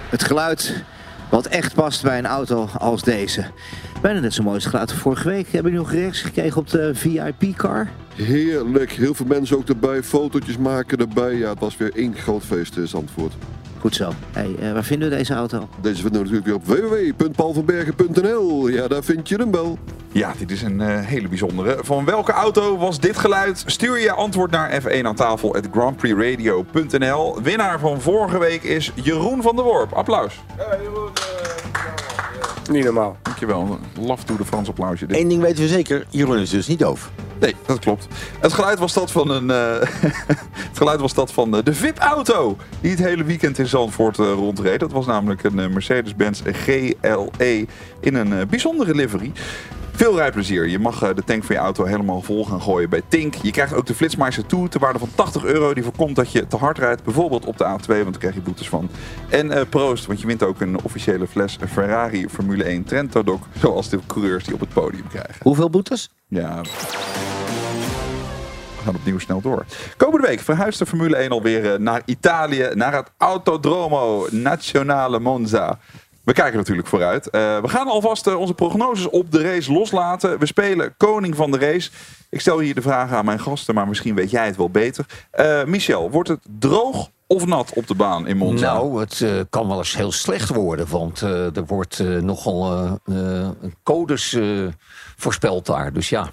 Het geluid wat echt past bij een auto als deze. Bijna net zo mooi als geluid vorige week. Hebben jullie nog reacties gekregen op de VIP-car? Heerlijk, heel veel mensen ook erbij, fotootjes maken erbij. Ja, het was weer één groot feest in Zandvoort. Goed zo. Hey, eh, waar vinden we deze auto? Deze vinden we natuurlijk weer op www.paulvanbergen.nl. Ja, daar vind je hem wel. Ja, dit is een eh, hele bijzondere. Van welke auto was dit geluid? Stuur je antwoord naar F1 aan tafel at grandprixradio.nl. Winnaar van vorige week is Jeroen van der Worp. Applaus. Niet normaal. Dankjewel. Laf toe de Frans applausje. Dit. Eén ding weten we zeker, Jeroen is dus niet doof. Nee, dat klopt. Het geluid was dat van een. eh, het geluid was dat van eh, de VIP-auto. Die het hele weekend in Zandvoort eh, rondreed. Dat was namelijk een Mercedes-Benz GLE in een bijzondere livery. Veel rijplezier. Je mag eh, de tank van je auto helemaal vol gaan gooien bij Tink. Je krijgt ook de Flitsmeister toe ter waarde van 80 euro. Die voorkomt dat je te hard rijdt. Bijvoorbeeld op de A2, want daar krijg je boetes van. En eh, proost, want je wint ook een officiële fles Ferrari Formule 1 Trento Doc. Zoals de coureurs die op het podium krijgen. Hoeveel boetes? Ja. We gaan opnieuw snel door. Komende week verhuist de Formule 1 alweer eh, naar Italië, naar het Autodromo Nazionale Monza. We kijken natuurlijk vooruit. Eh, we gaan alvast eh, onze prognoses op de race loslaten. We spelen koning van de race. Ik stel hier de vraag aan mijn gasten, maar misschien weet jij het wel beter. Eh, Michel, wordt het droog of nat op de baan in Monza? Nou, het kan wel eens heel slecht worden. Want er wordt eh, nogal codes voorspeld daar. Dus ja,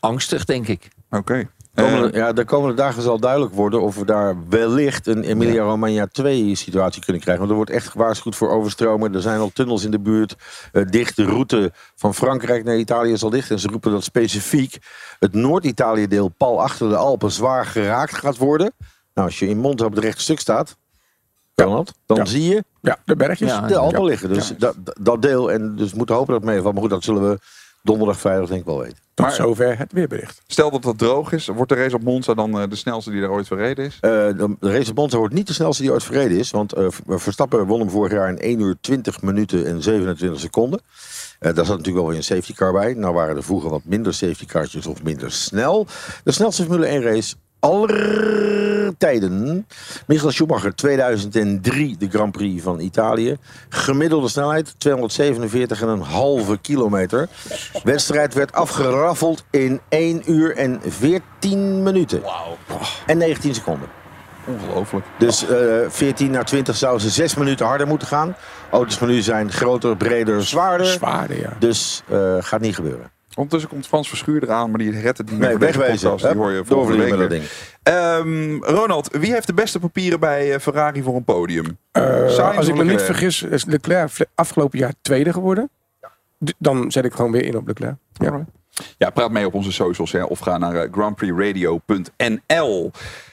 angstig denk ik. Oké. Komende, ja, de komende dagen zal duidelijk worden of we daar wellicht een Emilia-Romagna 2 situatie kunnen krijgen. Want er wordt echt gewaarschuwd voor overstromen. Er zijn al tunnels in de buurt. Eh, dicht de route van Frankrijk naar Italië is al dicht. En ze roepen dat specifiek het Noord-Italië deel pal achter de Alpen zwaar geraakt gaat worden. Nou, als je in Monza op het rechte stuk staat, dan zie je Ja, de bergjes. de Alpen Ja. liggen. Dus Ja. dat, dat deel, en dus we moeten hopen dat het meevalt. Maar goed, dat zullen we donderdag, vrijdag denk ik wel weten. Tot Maar- zover het weerbericht. Stel dat het droog is, wordt de race op Monza dan eh, de snelste die er ooit verreden is? Eh, de, de race op Monza wordt niet de snelste die ooit verreden is. Want eh, Verstappen won hem vorig jaar in 1 uur 20 minuten en 27 seconden. Daar zat natuurlijk wel weer een safety car bij. Nou waren er vroeger wat minder safety cartjes of minder snel. De snelste Formule 1 race aller tijden. Michael Schumacher 2003 de Grand Prix van Italië. Gemiddelde snelheid 247,5 kilometer. Wedstrijd werd afgeraffeld in 1 uur en 14 minuten. En 19 seconden. Ongelooflijk. Dus eh 14 naar 20 zouden ze 6 minuten harder moeten gaan. Auto's van nu zijn groter, breder, zwaarder. Zwaarder, ja. Dus eh gaat niet gebeuren. Ondertussen komt Frans Verschuur eraan, maar die redt het niet meer Nee, voor deze wegwezen. podcast. Die hoor je volgende week Ehm, Ronald, wie heeft de beste papieren bij eh, Ferrari voor een podium? Eh, als ik me niet vergis, is Leclerc afgelopen jaar tweede geworden. Dan zet ik gewoon weer in op Leclerc. Ja. Ja, praat mee op onze socials hè, of ga naar eh, grandprixradio.nl.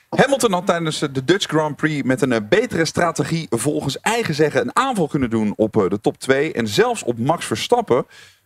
Hamilton had tijdens de Dutch Grand Prix met een betere strategie volgens eigen zeggen een aanval kunnen doen op de top 2 en zelfs op Max Verstappen.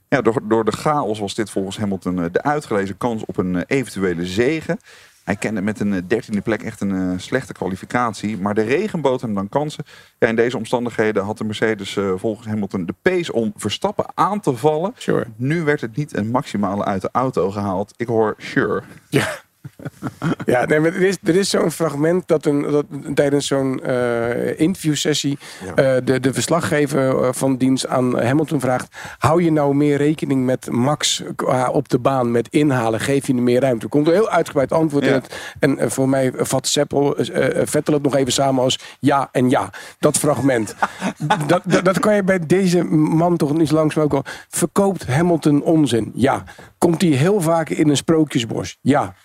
Ja, door, door de chaos was dit volgens Hamilton eh, de uitgelezen kans op een eh, eventuele zege. Hij kende met een eh, dertiende plek echt een slechte kwalificatie. Maar de regen bood hem dan kansen. Ja, in deze omstandigheden had de Mercedes volgens Hamilton de pace om Verstappen aan te vallen. Nu werd het niet een maximale uit de auto gehaald. Ik hoor sure. Ja, nee, maar er is, er is zo'n fragment dat, een, dat tijdens zo'n eh interviewsessie eh, de, de verslaggever eh, van dienst aan Hamilton vraagt: hou je nou meer rekening met Max op de baan met inhalen? Geef je hem meer ruimte? Er komt een heel uitgebreid antwoord Ja. in het. En voor mij vat Seppel, Vettel het nog even samen als ja en ja. Dat fragment. dat, dat, dat kan je bij deze man toch niet langzaam ook al. Verkoopt Hamilton onzin? Ja. Komt hij heel vaak in een sprookjesbos? Ja.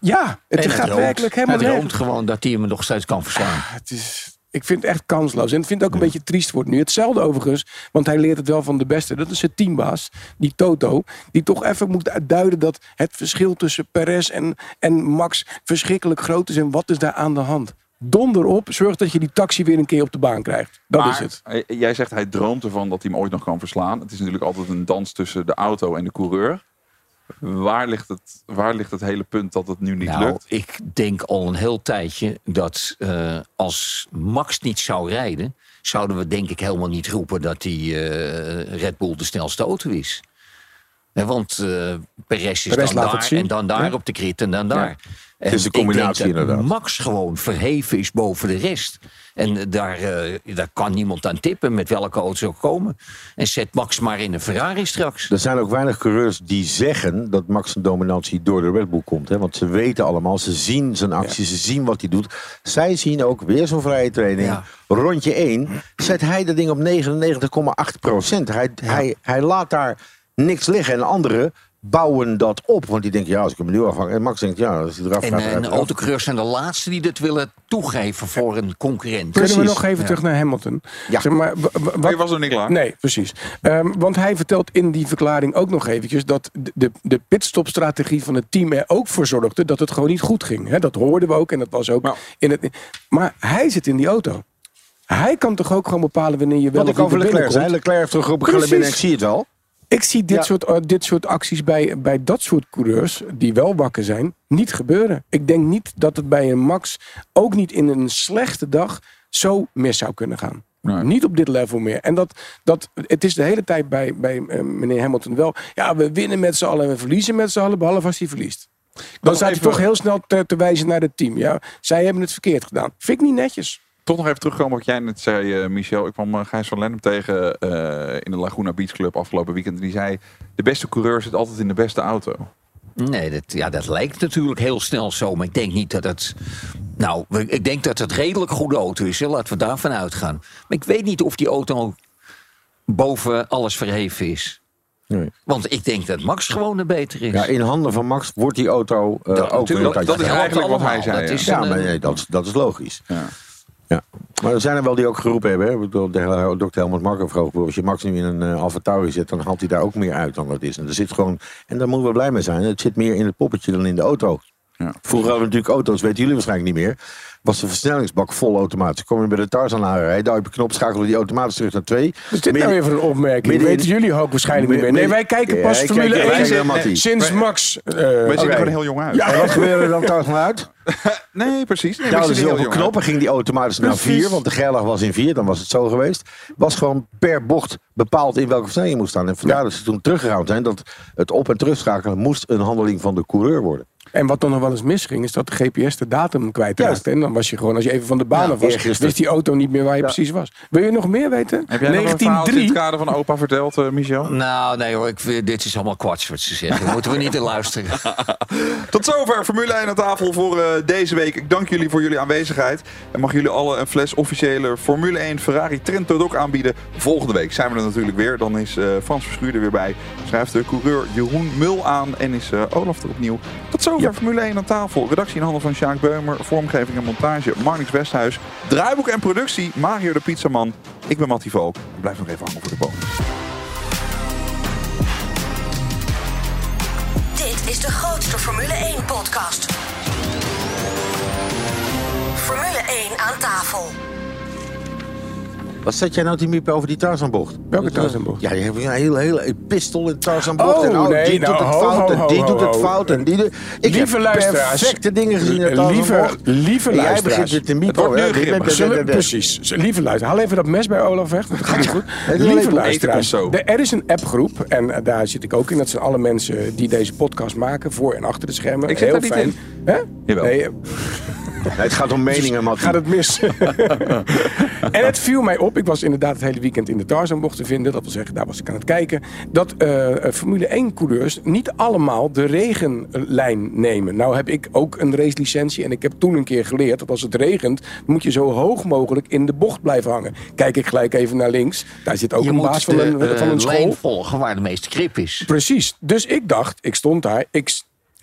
Ja, het En gaat werkelijk helemaal Hij droomt gewoon dat hij hem nog steeds kan verslaan. Het is, ik vind het echt kansloos. En ik vind het ook een beetje triest wordt nu. Hetzelfde overigens, want hij leert het wel van de beste. Dat is zijn teambaas, die Toto. Die toch even moet duiden dat het verschil tussen Perez en, en Max verschrikkelijk groot is. En wat is daar aan de hand? Donder op, zorg dat je die taxi weer een keer op de baan krijgt. Dat Maar, is het. Jij zegt hij droomt ervan dat hij hem ooit nog kan verslaan. Het is natuurlijk altijd een dans tussen de auto en de coureur. Waar ligt het, waar ligt het hele punt dat het nu niet Nou, lukt? ik denk al een heel tijdje dat eh, als Max niet zou rijden, zouden we denk ik helemaal niet roepen dat die eh, Red Bull de snelste auto is. Want eh Perez is Perez dan daar en dan daar Ja. op de grid en dan daar. En Het is denk combinatie dat inderdaad. Max gewoon verheven is boven de rest. En daar, eh, daar kan niemand aan tippen met welke auto ze ook komen. En zet Max maar in een Ferrari straks. Er zijn ook weinig coureurs die zeggen dat Max een dominantie door de Red Bull komt. Hè? Want ze weten allemaal, ze zien zijn acties, ze zien wat hij doet. Zij zien ook weer zo'n vrije training. Rondje 1 zet hij de ding op 99,8 procent. Hij, hij, hij laat daar niks liggen. En anderen bouwen dat op. Want die denken, ja, als ik hem nu afhang. En Max denkt, ja, als hij eraf En, gaat... en autocoureurs zijn de laatste die dat willen toegeven voor een concurrent. Kunnen we nog even Ja. terug naar Hamilton? Ja. Zeg maar, wat- je was nog niet klaar. Nee, precies. Ehm, want hij vertelt in die verklaring ook nog eventjes... dat de, de, de pitstopstrategie van het team er ook voor zorgde... dat het gewoon niet goed ging. Hè, dat hoorden we ook en dat was ook in het... Maar hij zit in die auto. Hij kan toch ook gewoon bepalen wanneer je wel Wat ik over er Leclerc zei. Leclerc heeft toch er binnen, ik Precies. zie het wel. Ik zie dit, Ja. soort, eh, dit soort acties bij, bij dat soort coureurs, die wel wakker zijn, niet gebeuren. Ik denk niet dat het bij een Max, ook niet in een slechte dag, zo mis zou kunnen gaan. Niet op dit level meer. En dat, dat, het is de hele tijd bij, bij eh, meneer Hamilton wel. Ja, we winnen met z'n allen en we verliezen met z'n allen, behalve als hij verliest. Dan staat hij toch heel snel te, te wijzen naar het team. Ja, zij hebben het verkeerd gedaan. Vind ik niet netjes. Toch nog even terugkomen op wat jij net zei, eh, Michel. Ik kwam eh, Gijs van Lennep tegen eh, in de Laguna Beach Club afgelopen weekend. Die zei, de beste coureur zit altijd in de beste auto. Nee, dat, ja, dat lijkt natuurlijk heel snel zo. Maar ik denk niet dat het. Nou, ik denk dat het redelijk goede auto is. Hè. Laten we daarvan uitgaan. Maar ik weet niet of die auto boven alles verheven is. Nee. Want ik denk dat Max gewoon er beter is. Ja, in handen van Max wordt die auto eh, Dat ook natuurlijk. weer een kantje Dat is eigenlijk wat hij zei, Dat ja. is ja, een, maar nee, dat, dat is logisch. Ja. Ja. Maar er zijn er wel die ook geroepen hebben. Hè? De Dr. Helmut Marko vroeg, als je Max nu in een uh, Alfa Tauri zet, dan haalt hij daar ook meer uit dan dat is. En, er zit gewoon, en daar moeten we blij mee zijn. Het zit meer in het poppetje dan in de auto. Vroeger hadden we natuurlijk auto's, weten jullie waarschijnlijk niet meer. Was de versnellingsbak vol automatisch. Kom je bij de Tarzan aanrijden, duw je op knop, schakelde die automatisch terug naar twee. Wat is dit nou weer voor een opmerking? midden Weten jullie ook waarschijnlijk niet meer. Nee, wij kijken Ja, pas ik Formule kijk- wij 1 zijn Mattie. sinds Max. eh, Wij zien oké. er gewoon heel jong uit. Ja. En wat gebeurde er dan Tarzan uit? Nee, precies. Nee, Ja, dus zien er op heel een knop en ging die automatisch naar Precies. 4, want de geirlag was in 4, dan was het zo geweest. Was gewoon per bocht bepaald in welke versnelling je moest staan. En vandaar dat ze toen teruggegaan zijn dat het op- en terugschakelen moest een handeling van de coureur worden. En wat dan nog wel eens misging, is dat de GPS de datum kwijtraakte. En dan was je gewoon, als je even van de baan Ja, af was, wist die auto niet meer waar je precies was. Wil je nog meer weten? Heb jij nog een verhaal in 1903. het kader van opa verteld, eh, Michel? Nou, nee hoor, ik, vind- dit is allemaal kwats wat ze zeggen. Daar moeten we niet in luisteren. Tot zover Formule 1 aan tafel voor eh, deze week. Ik dank jullie voor jullie aanwezigheid. En mag jullie alle een fles officiële Formule 1 Ferrari Trento Doc aanbieden. Volgende week zijn we er natuurlijk weer. Dan is eh, Frans Verschuur er weer bij. Schrijft de coureur Jeroen Mul aan. En is eh, Olaf er opnieuw. Tot zover Formule 1 aan tafel. Redactie in handen van Sjaak Beumer. Vormgeving en montage Marnix Westhuis. Draaiboek en productie Mario de Pizzaman. Ik ben Mattie Valk. Blijf nog even hangen voor de bonus. Dit is de grootste Formule 1 podcast. Formule 1 aan tafel. Wat zet jij nou die miep over die Tarzanbocht? Welke Tarzanbocht? Ja, je hebt een hele, hele pistol in Tarzanbocht. Oh, en oh, nee, die nou, doet het fout ho, en die ho, doet het fout en die doet... Ik Lieve heb luisteraars. perfecte dingen gezien in Lieve- Tarzanbocht. lieve En jij begint weer te miepen. Het wordt nu grimmig. Zullen- Precies. Lieve luisteraars, haal even dat mes bij Olaf weg. want Dat gaat niet goed. Lieve luisteraars, er is een appgroep en eh, daar zit ik ook in. Dat zijn alle mensen die deze podcast maken, voor en achter de schermen. Ik zit Heel daar niet fijn. in. Hè? Jawel. Nee, eh, Nee, het gaat om meningen, Mattie. gaat het mis. en het viel mij op, ik was inderdaad het hele weekend in de Tarzanbocht te vinden. Dat wil zeggen, daar was ik aan het kijken. Dat eh, eh, Formule 1 coureurs niet allemaal de regenlijn nemen. Nou heb ik ook een racelicentie en ik heb toen een keer geleerd dat als het regent, moet je zo hoog mogelijk in de bocht blijven hangen. Kijk ik gelijk even naar links. Daar zit ook je een moet baas van de een, eh, van een school. lijn volgen waar de meeste grip is. Precies. Dus ik dacht, ik stond daar. Ik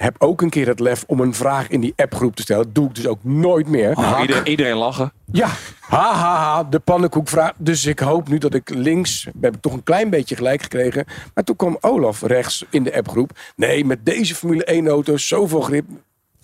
heb ook een keer het lef om een vraag in die appgroep te stellen. Dat doe ik dus ook nooit meer. Nou, iedereen, iedereen lachen. Ja, ha, ha, ha, de pannenkoekvraag. Dus ik hoop nu dat ik links, heb ik toch een klein beetje gelijk gekregen. Maar toen kwam Olaf rechts in de appgroep. Nee, met deze Formule 1 auto's, zoveel grip.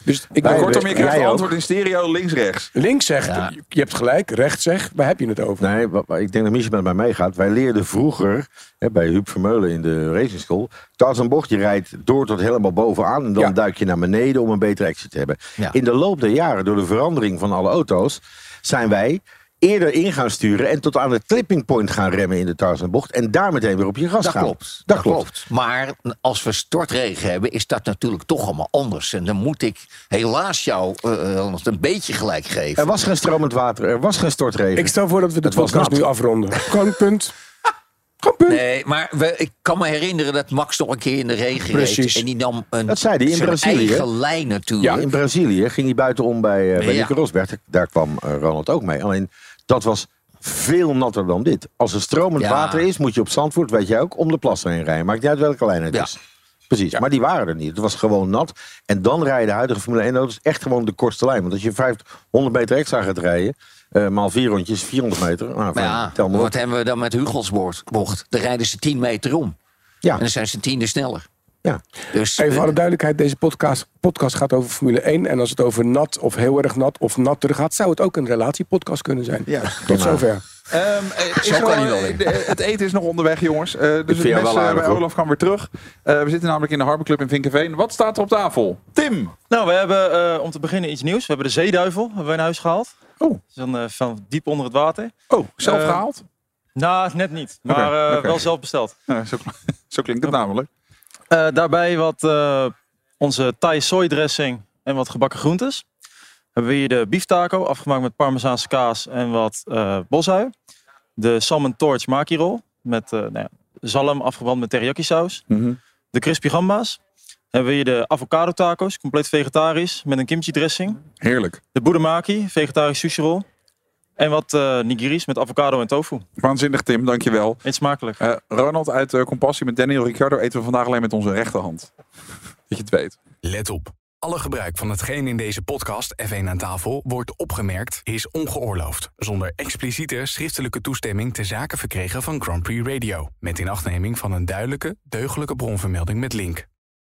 Dus ik ben Kortom, je krijgt een antwoord in stereo links-rechts. Links zegt, Ja. je hebt gelijk. Rechts zegt, waar heb je het over? Nee, ik denk dat Michel met mij meegaat. Wij leerden vroeger hè, bij Huub Vermeulen in de racing school. Tarzanbocht, je rijdt door tot helemaal bovenaan. En dan Ja. duik je naar beneden om een betere exit te hebben. Ja. In de loop der jaren, door de verandering van alle auto's, zijn wij eerder in gaan sturen en tot aan het clipping point gaan remmen in de Tarzanbocht. En daar meteen weer op je gas Dat gaan. klopt. Dat klopt. Maar als we stortregen hebben, is dat natuurlijk toch allemaal anders. En dan moet ik helaas jou nog een beetje gelijk geven. Er was geen stromend water, er was geen stortregen. Ik stel voor dat we de podcast nu afronden. Gewoon punt. Nee, maar we, ik kan me herinneren dat Max nog een keer in de regen Precies. reed. En die nam een, Dat zei hij in zijn Brazilië. eigen lijn natuurlijk. Ja, in Brazilië ging hij buitenom bij, eh bij Ja. Nico Rosberg. Daar kwam Ronald ook mee. Alleen dat was veel natter dan dit. Als er stromend Ja. water is, moet je op Zandvoort, weet je ook, om de plas heen rijden. Maakt niet uit welke lijn het Ja. is. Precies, maar die waren er niet. Het was gewoon nat. En dan rijden de huidige Formule 1 auto's echt gewoon de kortste lijn. Want als je 500 meter extra gaat rijden, eh, maal vier rondjes, 400 meter. Nou, Maar ja, tel maar op. wat hebben we dan met Hugelsbocht? Dan rijden ze 10 meter om. Ja. En dan zijn ze tiende sneller. Ja. Dus, Even voor eh, alle duidelijkheid, deze podcast, podcast gaat over Formule 1. En als het over nat of heel erg nat of natter gaat, zou het ook een relatiepodcast kunnen zijn. Ja. Tot zover. Ehm, eh, kan wel de- Het eten is nog onderweg, jongens. Eh, dus het jou mes eh, bij. Olaf kan weer terug. Eh, we zitten namelijk in de Harbor Club in Vinkenveen. Wat staat er op tafel? Tim! Nou, we hebben eh, om te beginnen iets nieuws. We hebben de zeeduivel hebben we in huis gehaald. Oh. Is dan eh, van diep onder het water. Oh, zelf Eh, gehaald? Nou, net niet. Maar eh, wel zelf besteld. Ja, zo, zo klinkt het namelijk. Eh, daarbij wat eh, onze Thai soy dressing en wat gebakken groentes. Hebben we hier de beef taco, afgemaakt met parmezaanse kaas en wat bosui. De salmon torch maki roll met nou ja, zalm afgebrand met teriyaki saus. Mhm. De crispy gamba's. Hebben we hier de avocado tacos, compleet vegetarisch, met een kimchi dressing. Heerlijk. De budamaki, vegetarisch sushi roll. En wat eh nigiris met avocado en tofu. Waanzinnig, Tim. Dankjewel. Eet smakelijk. Eh, Ronald uit eh, Compassie met Daniel Ricciardo eten we vandaag alleen met onze rechterhand. Dat je het weet. Let op. Alle gebruik van hetgeen in deze podcast F1 aan tafel wordt opgemerkt is ongeoorloofd. Zonder expliciete schriftelijke toestemming te zaken verkregen van Grand Prix Radio. Met inachtneming van een duidelijke, deugdelijke bronvermelding met link.